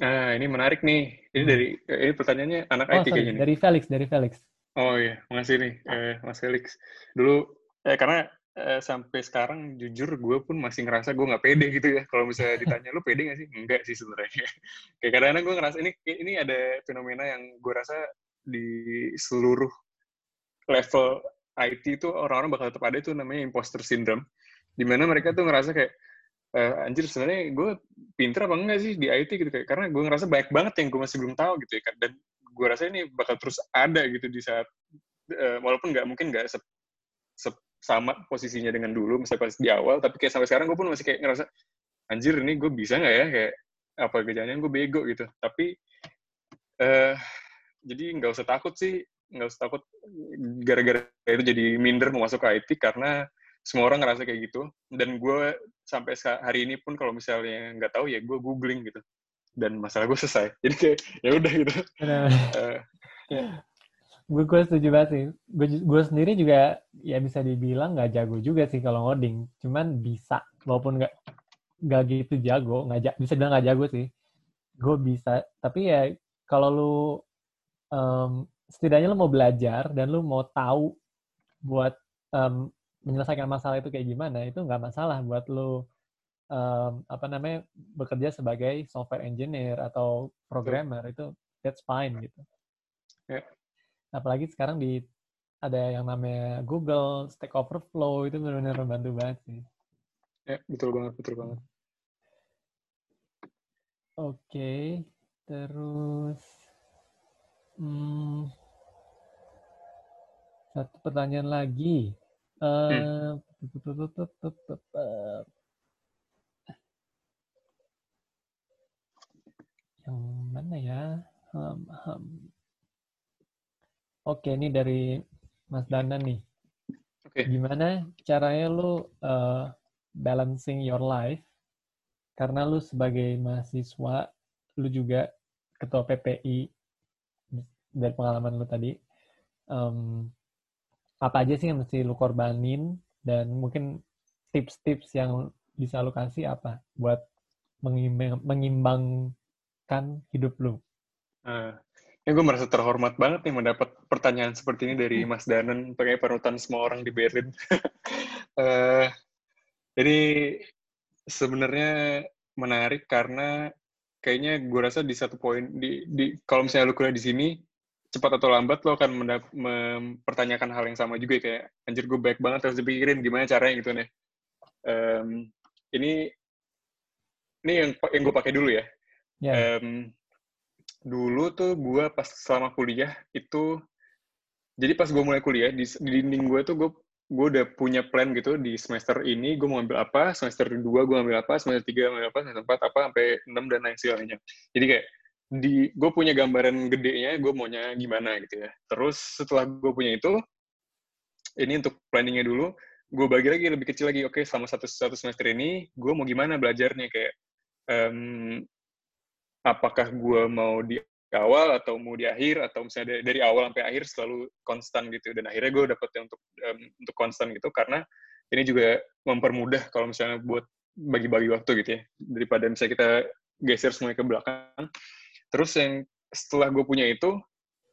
Nah, ini menarik nih. Ini hmm. dari ini pertanyaannya anak oh, IT sorry, kayaknya. Dari Felix, dari Felix. Oh iya, makasih nih, eh, Mas Felix. Dulu, eh, karena eh, sampai sekarang jujur gue pun masih ngerasa gue nggak pede gitu ya. Kalau misalnya ditanya, lu pede nggak sih? Enggak sih sebenarnya. Kayak kadang-kadang gue ngerasa ini ini ada fenomena yang gue rasa di seluruh level IT itu orang-orang bakal tetap ada itu namanya imposter syndrome. Di mana mereka tuh ngerasa kayak, e, anjir sebenarnya gue pinter apa enggak sih di IT gitu kayak karena gue ngerasa banyak banget yang gue masih belum tahu gitu ya dan gue rasa ini bakal terus ada gitu di saat uh, walaupun nggak mungkin nggak se, se, sama posisinya dengan dulu misalnya pas di awal tapi kayak sampai sekarang gue pun masih kayak ngerasa anjir ini gue bisa nggak ya? Kayak apa kejadian gue bego gitu. Tapi uh, jadi nggak usah takut sih nggak usah takut. Gara-gara itu jadi minder mau masuk ke IT karena semua orang ngerasa kayak gitu. Dan gue sampai hari ini pun kalau misalnya nggak tahu ya gue googling gitu. Dan masalah gue selesai. Jadi kayak ya udah gitu. Uh, gue gue setuju banget sih. Gue gue sendiri juga ya bisa dibilang nggak jago juga sih kalau ngoding. Cuman bisa walaupun nggak nggak gitu jago nggak bisa bilang nggak jago sih. Gue bisa tapi ya kalau lu um, setidaknya lo mau belajar dan lo mau tahu buat um, menyelesaikan masalah itu kayak gimana itu nggak masalah buat lo um, apa namanya bekerja sebagai software engineer atau programmer itu that's fine gitu. Yeah. Apalagi sekarang di ada yang namanya Google Stack Overflow itu benar-benar membantu banget sih. Ya, betul banget, betul banget. Oke, okay. terus hmm, satu pertanyaan lagi. Uh, hmm. Yang mana ya? Um, um. Oke, ini dari Mas Dana nih. Okay. Gimana caranya lu uh, balancing your life? Karena lu sebagai mahasiswa, lu juga ketua PPI dari pengalaman lu tadi. Um, apa aja sih yang mesti lu korbanin dan mungkin tips-tips yang bisa lu kasih apa buat mengimbang, mengimbangkan hidup lu? Uh, Ya, gue merasa terhormat banget nih mendapat pertanyaan seperti ini dari Mas Danan, pakai parutan semua orang di Berlin. uh, jadi sebenarnya menarik karena kayaknya gue rasa di satu poin di, di kalau misalnya lu kuliah di sini cepat atau lambat lo akan mempertanyakan hal yang sama juga kayak anjir gue baik banget harus dipikirin gimana caranya gitu nih. Um, ini ini yang yang gue pakai dulu ya. Yeah. Ya. Um, dulu tuh gue pas selama kuliah itu jadi pas gue mulai kuliah di, di dinding gue tuh gue gue udah punya plan gitu di semester ini gue mau ambil apa semester dua gue ambil apa semester tiga ambil apa semester empat apa sampai enam dan lain sebagainya jadi kayak di gue punya gambaran gedenya gue maunya gimana gitu ya. Terus setelah gue punya itu ini untuk planningnya dulu gue bagi lagi lebih kecil lagi. Oke selama satu satu semester ini gue mau gimana belajarnya? Kayak um, apakah gue mau di awal atau mau di akhir? Atau misalnya dari, dari awal sampai akhir selalu konstan gitu. Dan akhirnya gue dapetnya untuk um, untuk konstan gitu. Karena ini juga mempermudah kalau misalnya buat bagi-bagi waktu gitu ya. Daripada misalnya kita geser semuanya ke belakang terus yang setelah gue punya itu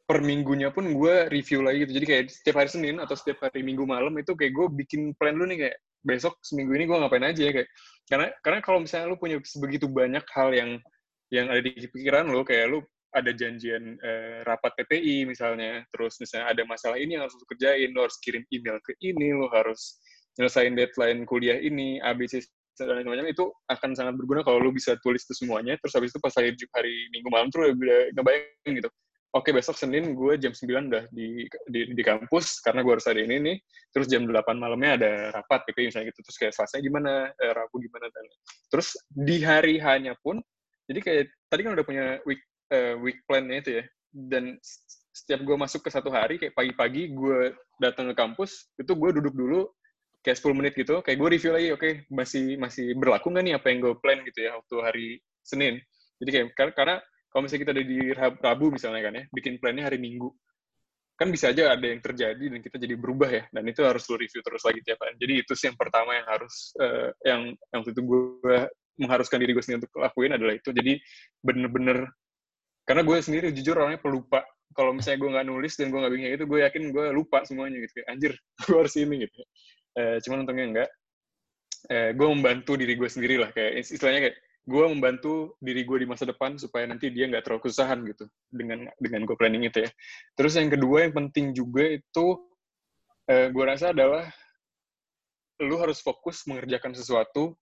per minggunya pun gue review lagi gitu. Jadi kayak setiap hari Senin atau setiap hari Minggu malam itu kayak gue bikin plan lu nih kayak besok seminggu ini gue ngapain aja ya kayak. Karena karena kalau misalnya lu punya sebegitu banyak hal yang yang ada di pikiran lo kayak lo ada janjian eh, rapat PPI misalnya, terus misalnya ada masalah ini yang harus lo kerjain, lo harus kirim email ke ini, lo harus nyelesain deadline kuliah ini, ABC dan lain-lain itu akan sangat berguna kalau lo bisa tulis itu semuanya, terus habis itu pas hari, hari Minggu malam tuh udah ngebayangin gitu. Oke, besok Senin gue jam 9 udah di, di, di kampus, karena gue harus ada ini nih. Terus jam 8 malamnya ada rapat PPI misalnya gitu. Terus kayak Selasa gimana, eh, Rabu gimana, dan terus di hari hanya pun jadi kayak tadi kan udah punya week uh, week plan-nya itu ya. Dan setiap gue masuk ke satu hari, kayak pagi-pagi gue datang ke kampus, itu gue duduk dulu kayak 10 menit gitu, kayak gue review lagi, oke, okay, masih masih berlaku nggak nih apa yang gue plan gitu ya waktu hari Senin. Jadi kayak karena kalau misalnya kita ada di Rabu misalnya kan ya, bikin plannya hari Minggu, kan bisa aja ada yang terjadi dan kita jadi berubah ya, dan itu harus lo review terus lagi tiap hari. Jadi itu sih yang pertama yang harus uh, yang yang waktu itu gue mengharuskan diri gue sendiri untuk lakuin adalah itu jadi bener-bener karena gue sendiri jujur orangnya pelupa kalau misalnya gue nggak nulis dan gue nggak bikin itu gue yakin gue lupa semuanya gitu anjir gue harus ini gitu e, cuman untungnya enggak e, gue membantu diri gue sendiri lah kayak istilahnya kayak gue membantu diri gue di masa depan supaya nanti dia nggak terlalu kesusahan gitu dengan dengan gue planning itu ya terus yang kedua yang penting juga itu e, gue rasa adalah lu harus fokus mengerjakan sesuatu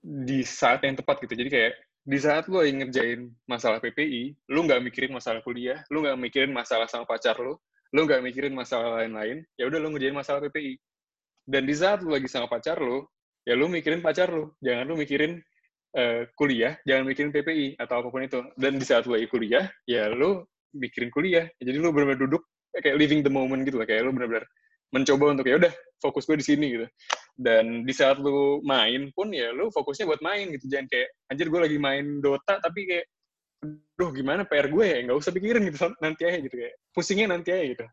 di saat yang tepat gitu. Jadi kayak di saat lu lagi ngerjain masalah PPI, lu nggak mikirin masalah kuliah, lu nggak mikirin masalah sama pacar lu, lu nggak mikirin masalah lain-lain, ya udah lu ngerjain masalah PPI. Dan di saat lu lagi sama pacar lu, ya lu mikirin pacar lu, jangan lu mikirin uh, kuliah, jangan mikirin PPI atau apa pun itu. Dan di saat lu lagi kuliah, ya lu mikirin kuliah. Jadi lu benar-benar duduk kayak living the moment gitu lah, kayak lu benar-benar mencoba untuk ya udah fokus gue di sini gitu. Dan di saat lu main pun ya lu fokusnya buat main gitu. Jangan kayak anjir gue lagi main Dota tapi kayak duh gimana PR gue ya? Nggak usah pikirin gitu. Nanti aja gitu kayak pusingnya nanti aja gitu.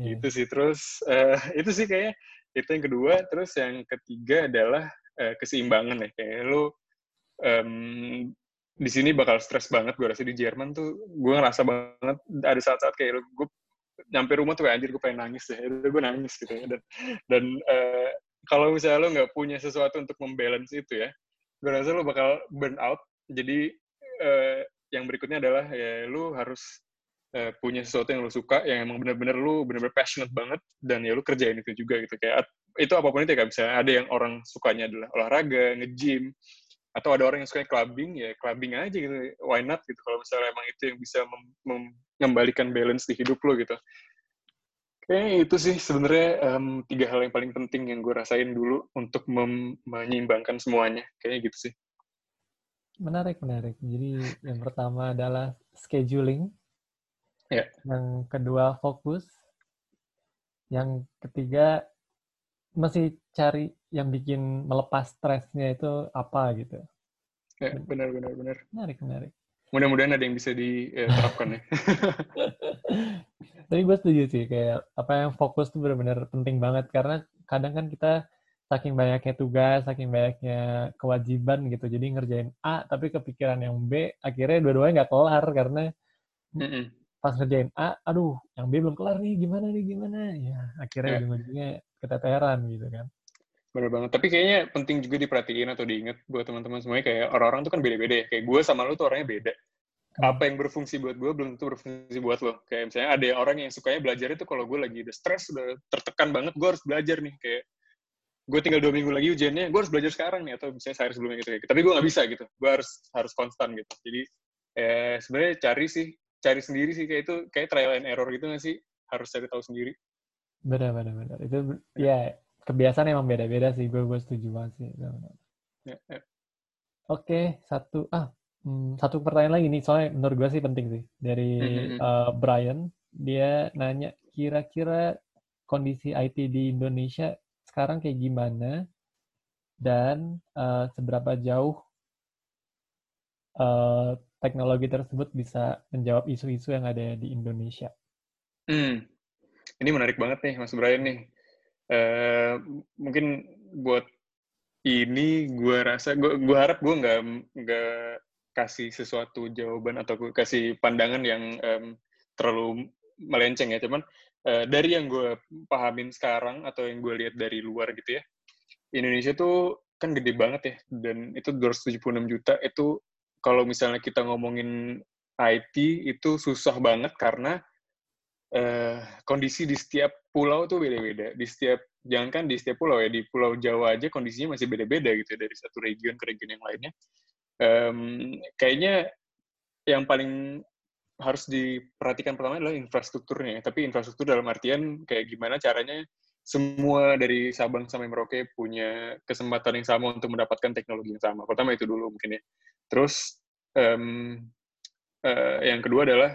Yeah. itu sih. Terus uh, itu sih kayak itu yang kedua terus yang ketiga adalah uh, keseimbangan ya. Kayak lu um, di sini bakal stres banget gue rasa di Jerman tuh. Gue ngerasa banget ada saat-saat kayak gue nyampe rumah tuh kayak anjir gue pengen nangis deh. Itu gue nangis gitu ya. Dan dan uh, kalau misalnya lo nggak punya sesuatu untuk membalance itu ya gue rasa lo bakal burn out. Jadi uh, yang berikutnya adalah ya lo harus uh, punya sesuatu yang lu suka yang emang bener-bener lu bener-bener passionate banget dan ya lu kerjain itu juga gitu. Kayak itu apa pun itu ya bisa ada yang orang sukanya adalah olahraga nge-gym atau ada orang yang suka clubbing ya clubbing aja gitu. Why not gitu? Kalau misalnya emang itu yang bisa mengembalikan balance di hidup lo gitu. Kayaknya itu sih sebenarnya um, tiga hal yang paling penting yang gue rasain dulu untuk menyeimbangkan semuanya. Kayaknya gitu sih. Menarik menarik. Jadi yang pertama adalah scheduling ya. yang kedua fokus yang ketiga masih cari yang bikin melepas stresnya itu apa gitu. Ya, benar benar benar. Menarik menarik. Mudah-mudahan ada yang bisa diterapkan ya. Tapi gue setuju sih kayak apa yang fokus tuh benar-benar penting banget karena kadang kan kita saking banyaknya tugas, saking banyaknya kewajiban gitu, jadi ngerjain A tapi kepikiran yang B, akhirnya dua-duanya nggak kelar karena mm -mm. Pas ngerjain A, aduh yang B belum kelar nih, gimana nih, gimana? Ya akhirnya yeah. ujung-ujungnya keteteran gitu kan. Bener banget. Tapi kayaknya penting juga diperhatiin atau diingat buat teman-teman semuanya kayak orang-orang tuh kan beda-beda ya. Kayak gue sama lo tuh orangnya beda. Apa yang berfungsi buat gue belum tentu berfungsi buat lo. Kayak misalnya ada orang yang sukanya belajar itu kalau gue lagi udah stres, udah tertekan banget, gue harus belajar nih. Kayak gue tinggal dua minggu lagi ujiannya, gue harus belajar sekarang nih atau misalnya sehari sebelumnya gitu. Kayak. Tapi gue nggak bisa gitu. Gue harus harus konstan gitu. Jadi eh, sebenarnya cari sih, cari sendiri sih kayak itu kayak trial and error gitu nggak sih? Harus cari tahu sendiri. Benar, benar, benar. Itu ya kebiasaan emang beda-beda sih. Gue gue setuju banget sih. Ya, ya. Oke, satu ah hmm, satu pertanyaan lagi nih. Soalnya menurut gue sih penting sih dari uh, Brian. Dia nanya kira-kira kondisi IT di Indonesia sekarang kayak gimana dan uh, seberapa jauh uh, teknologi tersebut bisa menjawab isu-isu yang ada di Indonesia. Hmm, ini menarik banget nih Mas Brian nih. Uh, mungkin buat ini gue rasa gue gue harap gue nggak kasih sesuatu jawaban atau kasih pandangan yang um, terlalu melenceng ya cuman uh, dari yang gue pahamin sekarang atau yang gue lihat dari luar gitu ya Indonesia tuh kan gede banget ya dan itu 276 juta itu kalau misalnya kita ngomongin IT itu susah banget karena uh, kondisi di setiap pulau tuh beda-beda. Di setiap jangankan di setiap pulau ya di Pulau Jawa aja kondisinya masih beda-beda gitu ya, dari satu region ke region yang lainnya. Um, kayaknya yang paling harus diperhatikan pertama adalah infrastrukturnya. Tapi infrastruktur dalam artian kayak gimana caranya semua dari Sabang sampai Merauke punya kesempatan yang sama untuk mendapatkan teknologi yang sama. Pertama itu dulu mungkin ya. Terus um, uh, yang kedua adalah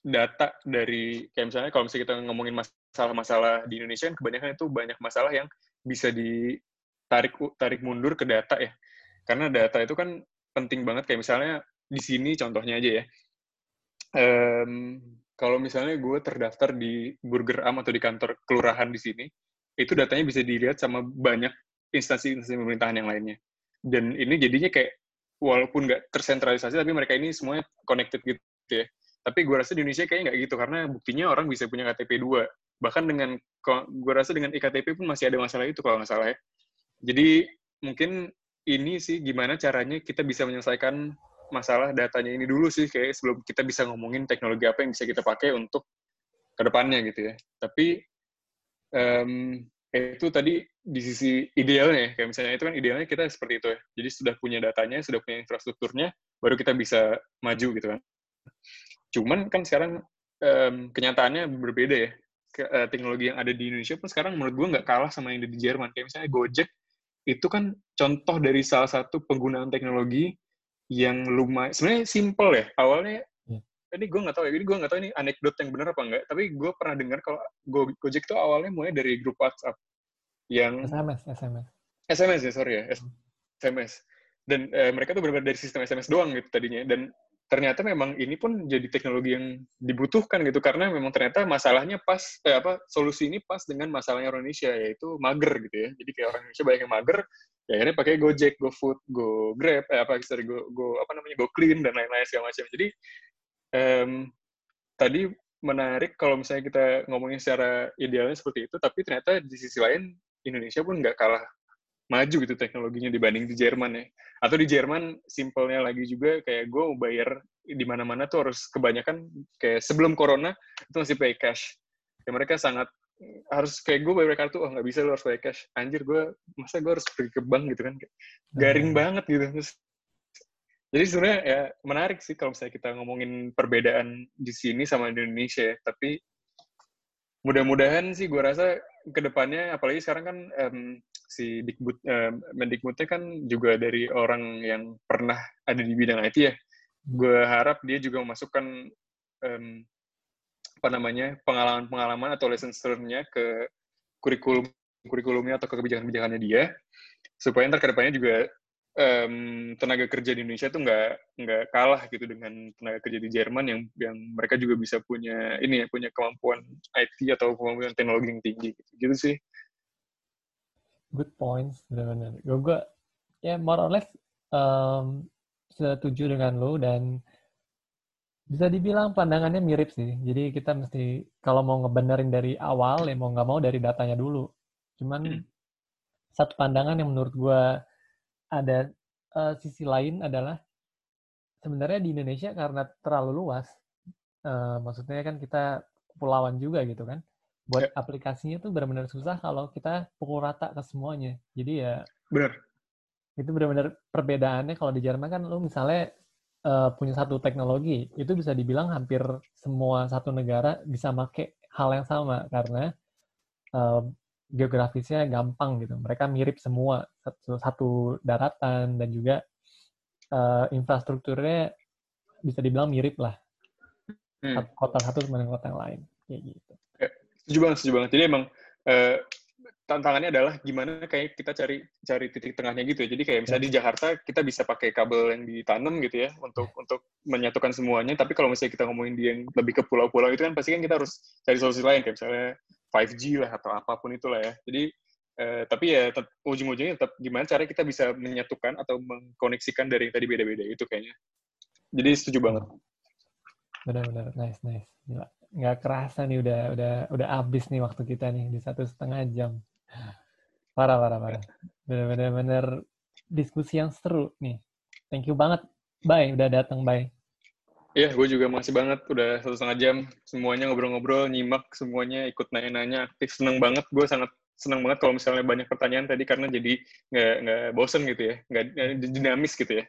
data dari kayak misalnya kalau misalnya kita ngomongin masalah-masalah di Indonesia kan kebanyakan itu banyak masalah yang bisa ditarik tarik mundur ke data ya. Karena data itu kan penting banget kayak misalnya di sini contohnya aja ya. Um, kalau misalnya gue terdaftar di Burger Am atau di kantor kelurahan di sini, itu datanya bisa dilihat sama banyak instansi-instansi pemerintahan yang lainnya. Dan ini jadinya kayak walaupun nggak tersentralisasi, tapi mereka ini semuanya connected gitu ya. Tapi gue rasa di Indonesia kayaknya nggak gitu, karena buktinya orang bisa punya KTP 2. Bahkan dengan, gue rasa dengan iktp pun masih ada masalah itu kalau nggak salah ya. Jadi mungkin ini sih gimana caranya kita bisa menyelesaikan masalah datanya ini dulu sih, kayak sebelum kita bisa ngomongin teknologi apa yang bisa kita pakai untuk ke depannya gitu ya. Tapi um, itu tadi di sisi idealnya, kayak misalnya itu kan idealnya kita seperti itu ya. Jadi sudah punya datanya, sudah punya infrastrukturnya, baru kita bisa maju gitu kan. Cuman kan sekarang um, kenyataannya berbeda ya. Ke, uh, teknologi yang ada di Indonesia pun sekarang menurut gue nggak kalah sama yang ada di Jerman. Kayak misalnya Gojek itu kan contoh dari salah satu penggunaan teknologi yang lumayan sebenarnya simple ya awalnya hmm. ini gue nggak tahu ya ini gue nggak tahu ini anekdot yang benar apa enggak tapi gue pernah dengar kalau Go Gojek itu awalnya mulai dari grup WhatsApp yang SMS SMS SMS ya sorry ya. SMS dan eh, mereka tuh benar-benar dari sistem SMS doang gitu tadinya. Dan ternyata memang ini pun jadi teknologi yang dibutuhkan gitu. Karena memang ternyata masalahnya pas eh, apa solusi ini pas dengan masalahnya orang Indonesia yaitu mager gitu ya. Jadi kayak orang Indonesia banyak yang mager ya akhirnya pakai Gojek, GoFood, Go Grab, eh, apa sorry Go, Go apa namanya Go Clean dan lain-lain segala macam. Jadi um, tadi menarik kalau misalnya kita ngomongin secara idealnya seperti itu tapi ternyata di sisi lain Indonesia pun nggak kalah maju gitu teknologinya dibanding di Jerman ya. Atau di Jerman simpelnya lagi juga kayak gue mau bayar di mana-mana tuh harus kebanyakan kayak sebelum corona itu masih pay cash. Ya mereka sangat harus kayak gue bayar kartu, oh nggak bisa lo harus pay cash. Anjir gue, masa gue harus pergi ke bank gitu kan. Garing hmm. banget gitu. Terus, jadi sebenarnya ya menarik sih kalau misalnya kita ngomongin perbedaan di sini sama di Indonesia ya. Tapi mudah-mudahan sih gue rasa ke depannya apalagi sekarang kan um, si Dikbud um, Mendikbudnya kan juga dari orang yang pernah ada di bidang IT ya. Gue harap dia juga memasukkan um, apa namanya pengalaman-pengalaman atau lesson learned-nya ke kurikulum kurikulumnya atau ke kebijakan-kebijakannya dia supaya ntar ke depannya juga um, tenaga kerja di Indonesia tuh nggak nggak kalah gitu dengan tenaga kerja di Jerman yang yang mereka juga bisa punya ini ya punya kemampuan IT atau kemampuan teknologi yang tinggi gitu, gitu sih. Good points, benar-benar. Gue ya more or less um, setuju dengan lo dan bisa dibilang pandangannya mirip sih. Jadi kita mesti kalau mau ngebenerin dari awal ya mau nggak mau dari datanya dulu. Cuman hmm. satu pandangan yang menurut gue ada uh, sisi lain adalah sebenarnya di Indonesia karena terlalu luas, uh, maksudnya kan kita kepulauan juga gitu kan, buat ya. aplikasinya tuh benar-benar susah kalau kita pukul rata ke semuanya. Jadi ya. Benar. Itu benar-benar perbedaannya kalau di Jerman kan lu misalnya uh, punya satu teknologi, itu bisa dibilang hampir semua satu negara bisa make hal yang sama karena uh, geografisnya gampang gitu. Mereka mirip semua satu, satu daratan dan juga uh, infrastrukturnya bisa dibilang mirip lah. Hmm. Kota satu sama kota yang lain kayak gitu. Ya, setuju banget, setuju banget. Jadi emang uh, tantangannya adalah gimana kayak kita cari cari titik tengahnya gitu ya. Jadi kayak misalnya di Jakarta kita bisa pakai kabel yang ditanam gitu ya untuk untuk menyatukan semuanya. Tapi kalau misalnya kita ngomongin di yang lebih ke pulau-pulau itu kan pasti kan kita harus cari solusi lain kayak misalnya 5G lah atau apa pun itulah ya. Jadi eh, tapi ya ujung-ujungnya tetap gimana cara kita bisa menyatukan atau mengkoneksikan dari yang tadi beda-beda itu kayaknya. Jadi setuju banget. Benar-benar nice nice. Gila. Nggak kerasa nih udah udah udah abis nih waktu kita nih di satu setengah jam. Parah, parah, parah. Bener-bener diskusi yang seru nih. Thank you banget. Bye, udah datang, bye. Iya, gue juga masih banget. Udah satu setengah jam. Semuanya ngobrol-ngobrol, nyimak semuanya, ikut nanya-nanya, aktif. Seneng banget. Gue sangat seneng banget kalau misalnya banyak pertanyaan tadi karena jadi nggak nggak bosen gitu ya, nggak dinamis gitu ya.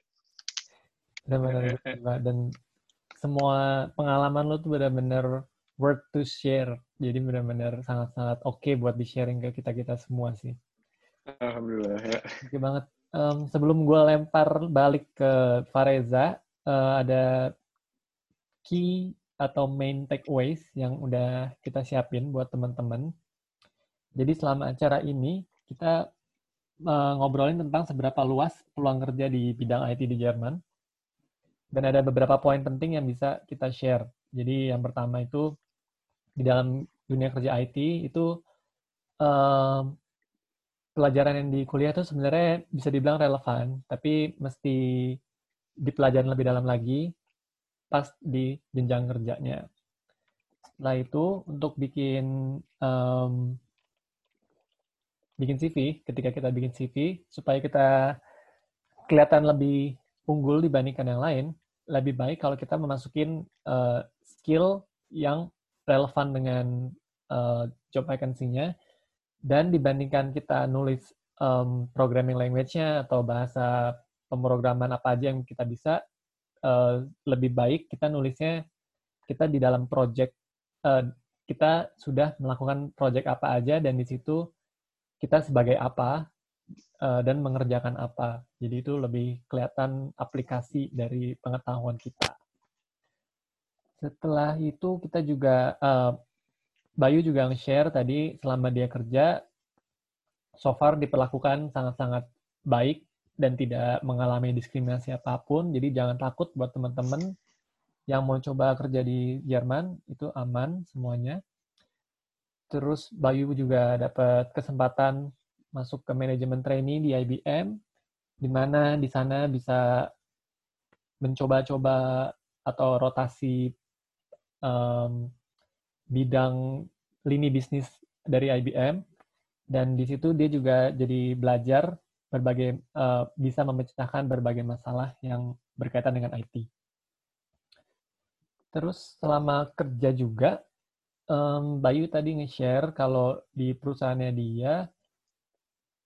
Benar-benar. Dan semua pengalaman lo tuh benar-benar worth to share. Jadi benar-benar sangat-sangat oke okay buat di-sharing ke kita-kita semua sih. Alhamdulillah ya. Oke banget. Um, sebelum gue lempar balik ke Fareza, uh, ada key atau main takeaways yang udah kita siapin buat teman-teman. Jadi selama acara ini kita uh, ngobrolin tentang seberapa luas peluang kerja di bidang IT di Jerman. Dan ada beberapa poin penting yang bisa kita share. Jadi yang pertama itu di dalam dunia kerja IT itu um, pelajaran yang di kuliah itu sebenarnya bisa dibilang relevan, tapi mesti dipelajari lebih dalam lagi pas di jenjang kerjanya. Setelah itu untuk bikin um, bikin CV, ketika kita bikin CV supaya kita kelihatan lebih unggul dibandingkan yang lain, lebih baik kalau kita memasukin uh, skill yang relevan dengan uh, job vacancy-nya dan dibandingkan kita nulis um, programming language-nya atau bahasa pemrograman apa aja yang kita bisa uh, lebih baik kita nulisnya kita di dalam project uh, kita sudah melakukan project apa aja dan di situ kita sebagai apa uh, dan mengerjakan apa. Jadi itu lebih kelihatan aplikasi dari pengetahuan kita. Setelah itu kita juga uh, Bayu juga nge-share tadi selama dia kerja so far diperlakukan sangat-sangat baik dan tidak mengalami diskriminasi apa pun. Jadi jangan takut buat teman-teman yang mau coba kerja di Jerman itu aman semuanya. Terus Bayu juga dapat kesempatan masuk ke manajemen trainee di IBM di mana di sana bisa mencoba-coba atau rotasi um, bidang lini bisnis dari IBM dan di situ dia juga jadi belajar berbagai uh, bisa memecahkan berbagai masalah yang berkaitan dengan IT. Terus selama kerja juga, um, Bayu tadi nge-share kalau di perusahaannya dia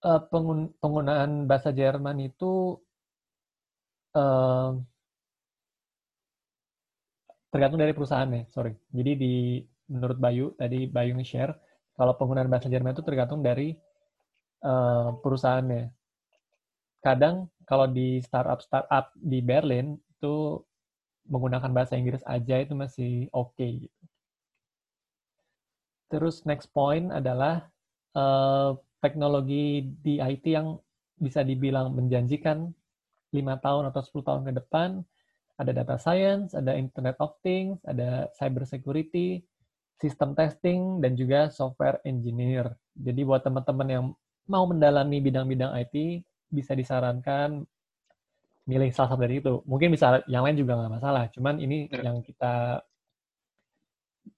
uh, pengun penggunaan bahasa Jerman itu uh, tergantung dari perusahaannya, sorry. Jadi di menurut Bayu tadi Bayu nge-share kalau penggunaan bahasa Jerman itu tergantung dari uh, perusahaannya. Kadang kalau di startup-startup di Berlin itu menggunakan bahasa Inggris aja itu masih oke okay, gitu. Terus next point adalah uh, teknologi di IT yang bisa dibilang menjanjikan lima tahun atau 10 tahun ke depan. Ada data science, ada Internet of Things, ada cyber security, sistem testing, dan juga software engineer. Jadi buat teman-teman yang mau mendalami bidang-bidang IT, bisa disarankan milih salah satu dari itu. Mungkin bisa yang lain juga nggak masalah. Cuman ini ya. yang kita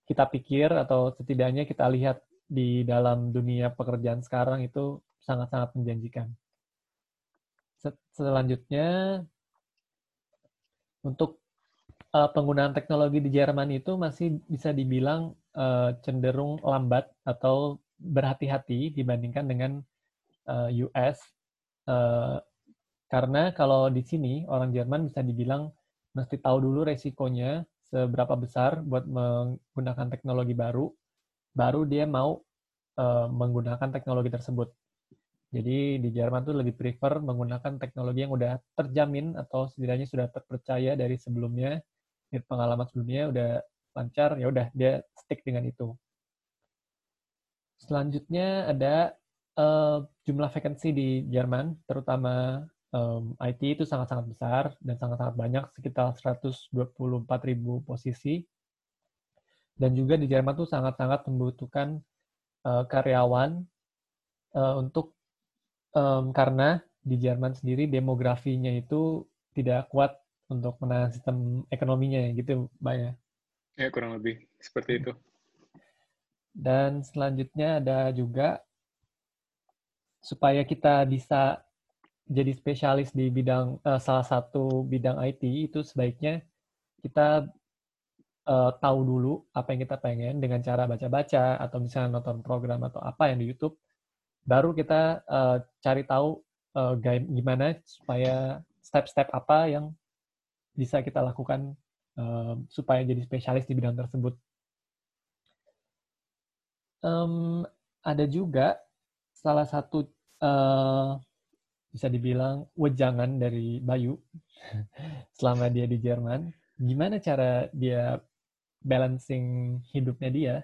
kita pikir atau setidaknya kita lihat di dalam dunia pekerjaan sekarang itu sangat-sangat menjanjikan. Selanjutnya untuk uh, penggunaan teknologi di Jerman itu masih bisa dibilang uh, cenderung lambat atau berhati-hati dibandingkan dengan uh, eh, US. Uh, karena kalau di sini orang Jerman bisa dibilang mesti tahu dulu resikonya seberapa besar buat menggunakan teknologi baru, baru dia mau uh, menggunakan teknologi tersebut. Jadi di Jerman tuh lebih prefer menggunakan teknologi yang udah terjamin atau setidaknya sudah terpercaya dari sebelumnya, dari pengalaman sebelumnya udah lancar, ya udah dia stick dengan itu. Selanjutnya ada uh, jumlah vacancy di Jerman, terutama um, IT itu sangat-sangat besar dan sangat-sangat banyak, sekitar 124 ribu posisi. Dan juga di Jerman tuh sangat-sangat membutuhkan uh, karyawan uh, untuk um, karena di Jerman sendiri demografinya itu tidak kuat untuk menahan sistem ekonominya gitu, Mbak ya. Ya, kurang lebih seperti itu. Dan selanjutnya ada juga supaya kita bisa jadi spesialis di bidang uh, salah satu bidang IT itu sebaiknya kita uh, tahu dulu apa yang kita pengen dengan cara baca-baca atau misalnya nonton program atau apa yang di YouTube baru kita uh, cari tahu uh, gimana supaya step-step apa yang bisa kita lakukan uh, supaya jadi spesialis di bidang tersebut. Um, ada juga salah satu uh, bisa dibilang wejangan dari Bayu selama dia di Jerman. Gimana cara dia balancing hidupnya dia?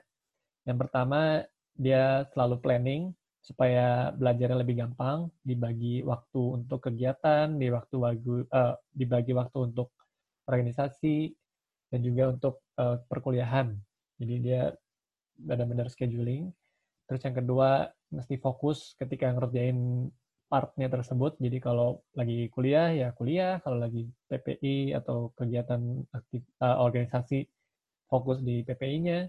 Yang pertama, dia selalu planning supaya belajarnya lebih gampang, dibagi waktu untuk kegiatan, di waktu wagu, uh, dibagi waktu untuk organisasi, dan juga untuk uh, perkuliahan. Jadi dia benar-benar scheduling. Terus yang kedua, mesti fokus ketika ngerjain partnya tersebut. Jadi kalau lagi kuliah ya kuliah, kalau lagi PPI atau kegiatan aktif, uh, organisasi fokus di PPI-nya.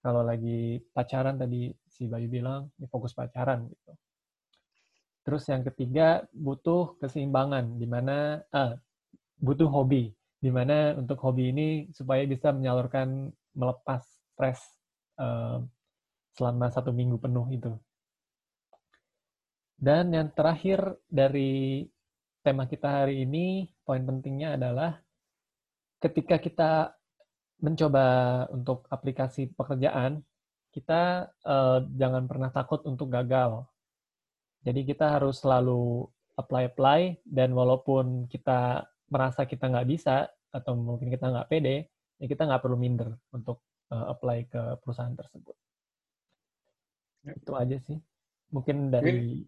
Kalau lagi pacaran tadi si Bayu bilang, ya fokus pacaran gitu. Terus yang ketiga butuh keseimbangan di mana uh, butuh hobi di mana untuk hobi ini supaya bisa menyalurkan melepas stres uh, selama satu minggu penuh itu. Dan yang terakhir dari tema kita hari ini, poin pentingnya adalah ketika kita mencoba untuk aplikasi pekerjaan, kita uh, jangan pernah takut untuk gagal. Jadi kita harus selalu apply-apply, dan walaupun kita merasa kita nggak bisa, atau mungkin kita nggak pede, ya kita nggak perlu minder untuk uh, apply ke perusahaan tersebut. Itu aja sih. Mungkin dari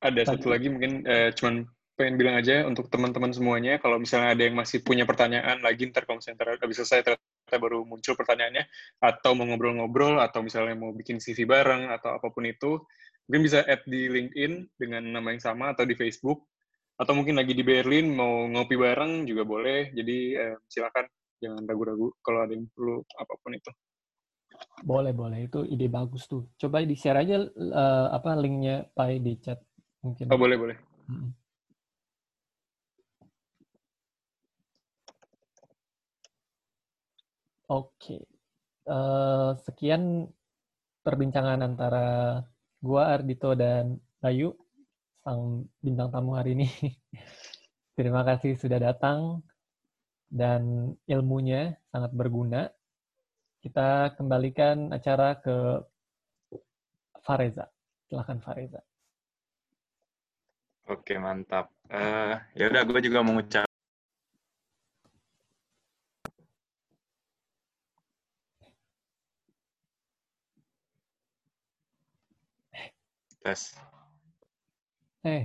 ada satu lagi mungkin eh, cuman pengen bilang aja untuk teman-teman semuanya kalau misalnya ada yang masih punya pertanyaan lagi ntar kalau misalnya habis selesai ternyata baru muncul pertanyaannya atau mau ngobrol-ngobrol atau misalnya mau bikin CV bareng atau apa pun itu mungkin bisa add di LinkedIn dengan nama yang sama atau di Facebook atau mungkin lagi di Berlin mau ngopi bareng juga boleh. Jadi eh, silakan jangan ragu-ragu kalau ada yang perlu apa pun itu. Boleh boleh. Itu ide bagus tuh. Coba di share aja uh, apa linknya Pak di chat mungkin. Oh boleh boleh. Oke, okay. uh, sekian perbincangan antara gua Ardito dan Bayu sang bintang tamu hari ini. Terima kasih sudah datang dan ilmunya sangat berguna. Kita kembalikan acara ke Fareza. Silahkan Fareza. Oke, mantap. Uh, ya udah, gue juga mengucap tes. Eh,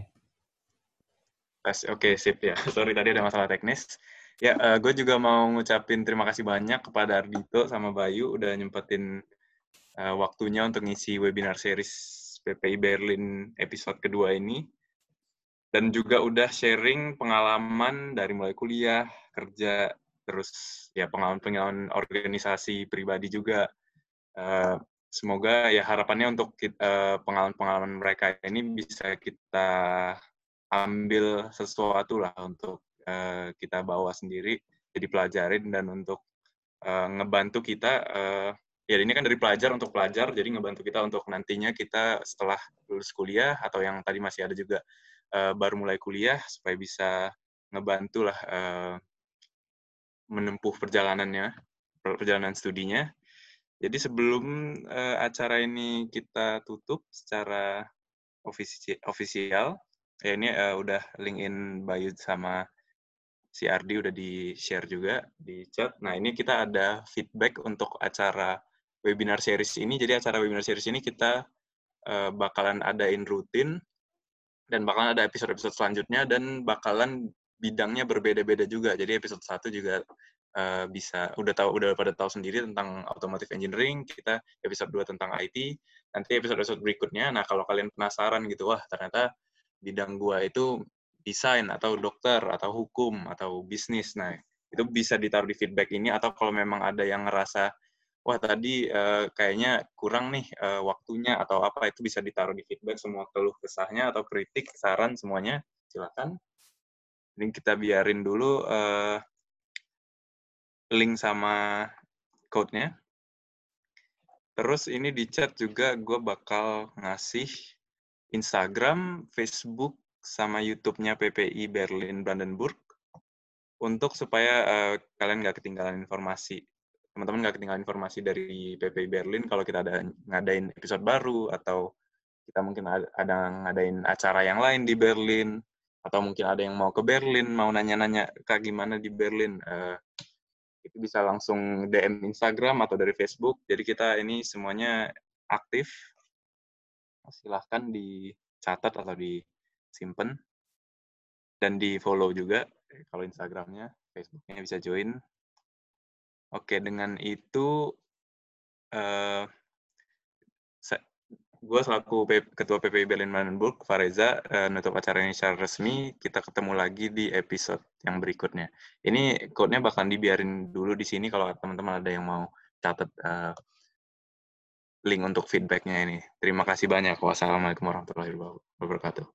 Tes, oke okay, sip ya. Sorry tadi ada masalah teknis. Ya, uh, gue juga mau ngucapin terima kasih banyak kepada Ardito sama Bayu udah nyempetin uh, waktunya untuk ngisi webinar series PPI Berlin episode kedua ini. Dan juga udah sharing pengalaman dari mulai kuliah, kerja, terus ya pengalaman-pengalaman organisasi pribadi juga. Uh, semoga ya harapannya untuk pengalaman-pengalaman mereka ini bisa kita ambil sesuatu lah untuk uh, kita bawa sendiri, jadi pelajarin dan untuk uh, ngebantu kita. Uh, ya ini kan dari pelajar untuk pelajar, jadi ngebantu kita untuk nantinya kita setelah lulus kuliah atau yang tadi masih ada juga uh, baru mulai kuliah supaya bisa ngebantu lah uh, menempuh perjalanannya, perjalanan studinya. Jadi sebelum uh, acara ini kita tutup secara ofisial, ya ini uh, udah linkin Bayu sama si Ardi udah di share juga di chat. Nah ini kita ada feedback untuk acara webinar series ini. Jadi acara webinar series ini kita uh, bakalan adain rutin dan bakalan ada episode-episode selanjutnya dan bakalan bidangnya berbeda-beda juga. Jadi episode satu juga uh, bisa udah tahu udah pada tahu sendiri tentang automotive engineering, kita episode 2 tentang IT, nanti episode-episode berikutnya. Nah, kalau kalian penasaran gitu, wah ternyata bidang gua itu desain atau dokter atau hukum atau bisnis. Nah, itu bisa ditaruh di feedback ini atau kalau memang ada yang ngerasa wah tadi uh, kayaknya kurang nih uh, waktunya atau apa itu bisa ditaruh di feedback semua keluh kesahnya atau kritik, saran semuanya silakan. Ini kita biarin dulu uh, link sama code-nya. Terus ini di chat juga gue bakal ngasih Instagram, Facebook, sama YouTube-nya PPI Berlin Brandenburg untuk supaya uh, kalian nggak ketinggalan informasi. Teman-teman nggak ketinggalan informasi dari PPI Berlin kalau kita ada ngadain episode baru atau kita mungkin ada, ada ngadain acara yang lain di Berlin atau mungkin ada yang mau ke Berlin, mau nanya-nanya kak gimana di Berlin. Uh, itu bisa langsung DM Instagram atau dari Facebook. Jadi kita ini semuanya aktif silahkan dicatat atau disimpan dan di follow juga kalau Instagramnya, Facebooknya bisa join. Oke, dengan itu uh, gue selaku Ketua PPI Berlin Brandenburg, Fareza, uh, nutup acara ini secara resmi. Kita ketemu lagi di episode yang berikutnya. Ini code-nya bakal dibiarin dulu di sini kalau teman-teman ada yang mau catat uh, link untuk feedbacknya ini. Terima kasih banyak. Wassalamualaikum warahmatullahi wabarakatuh.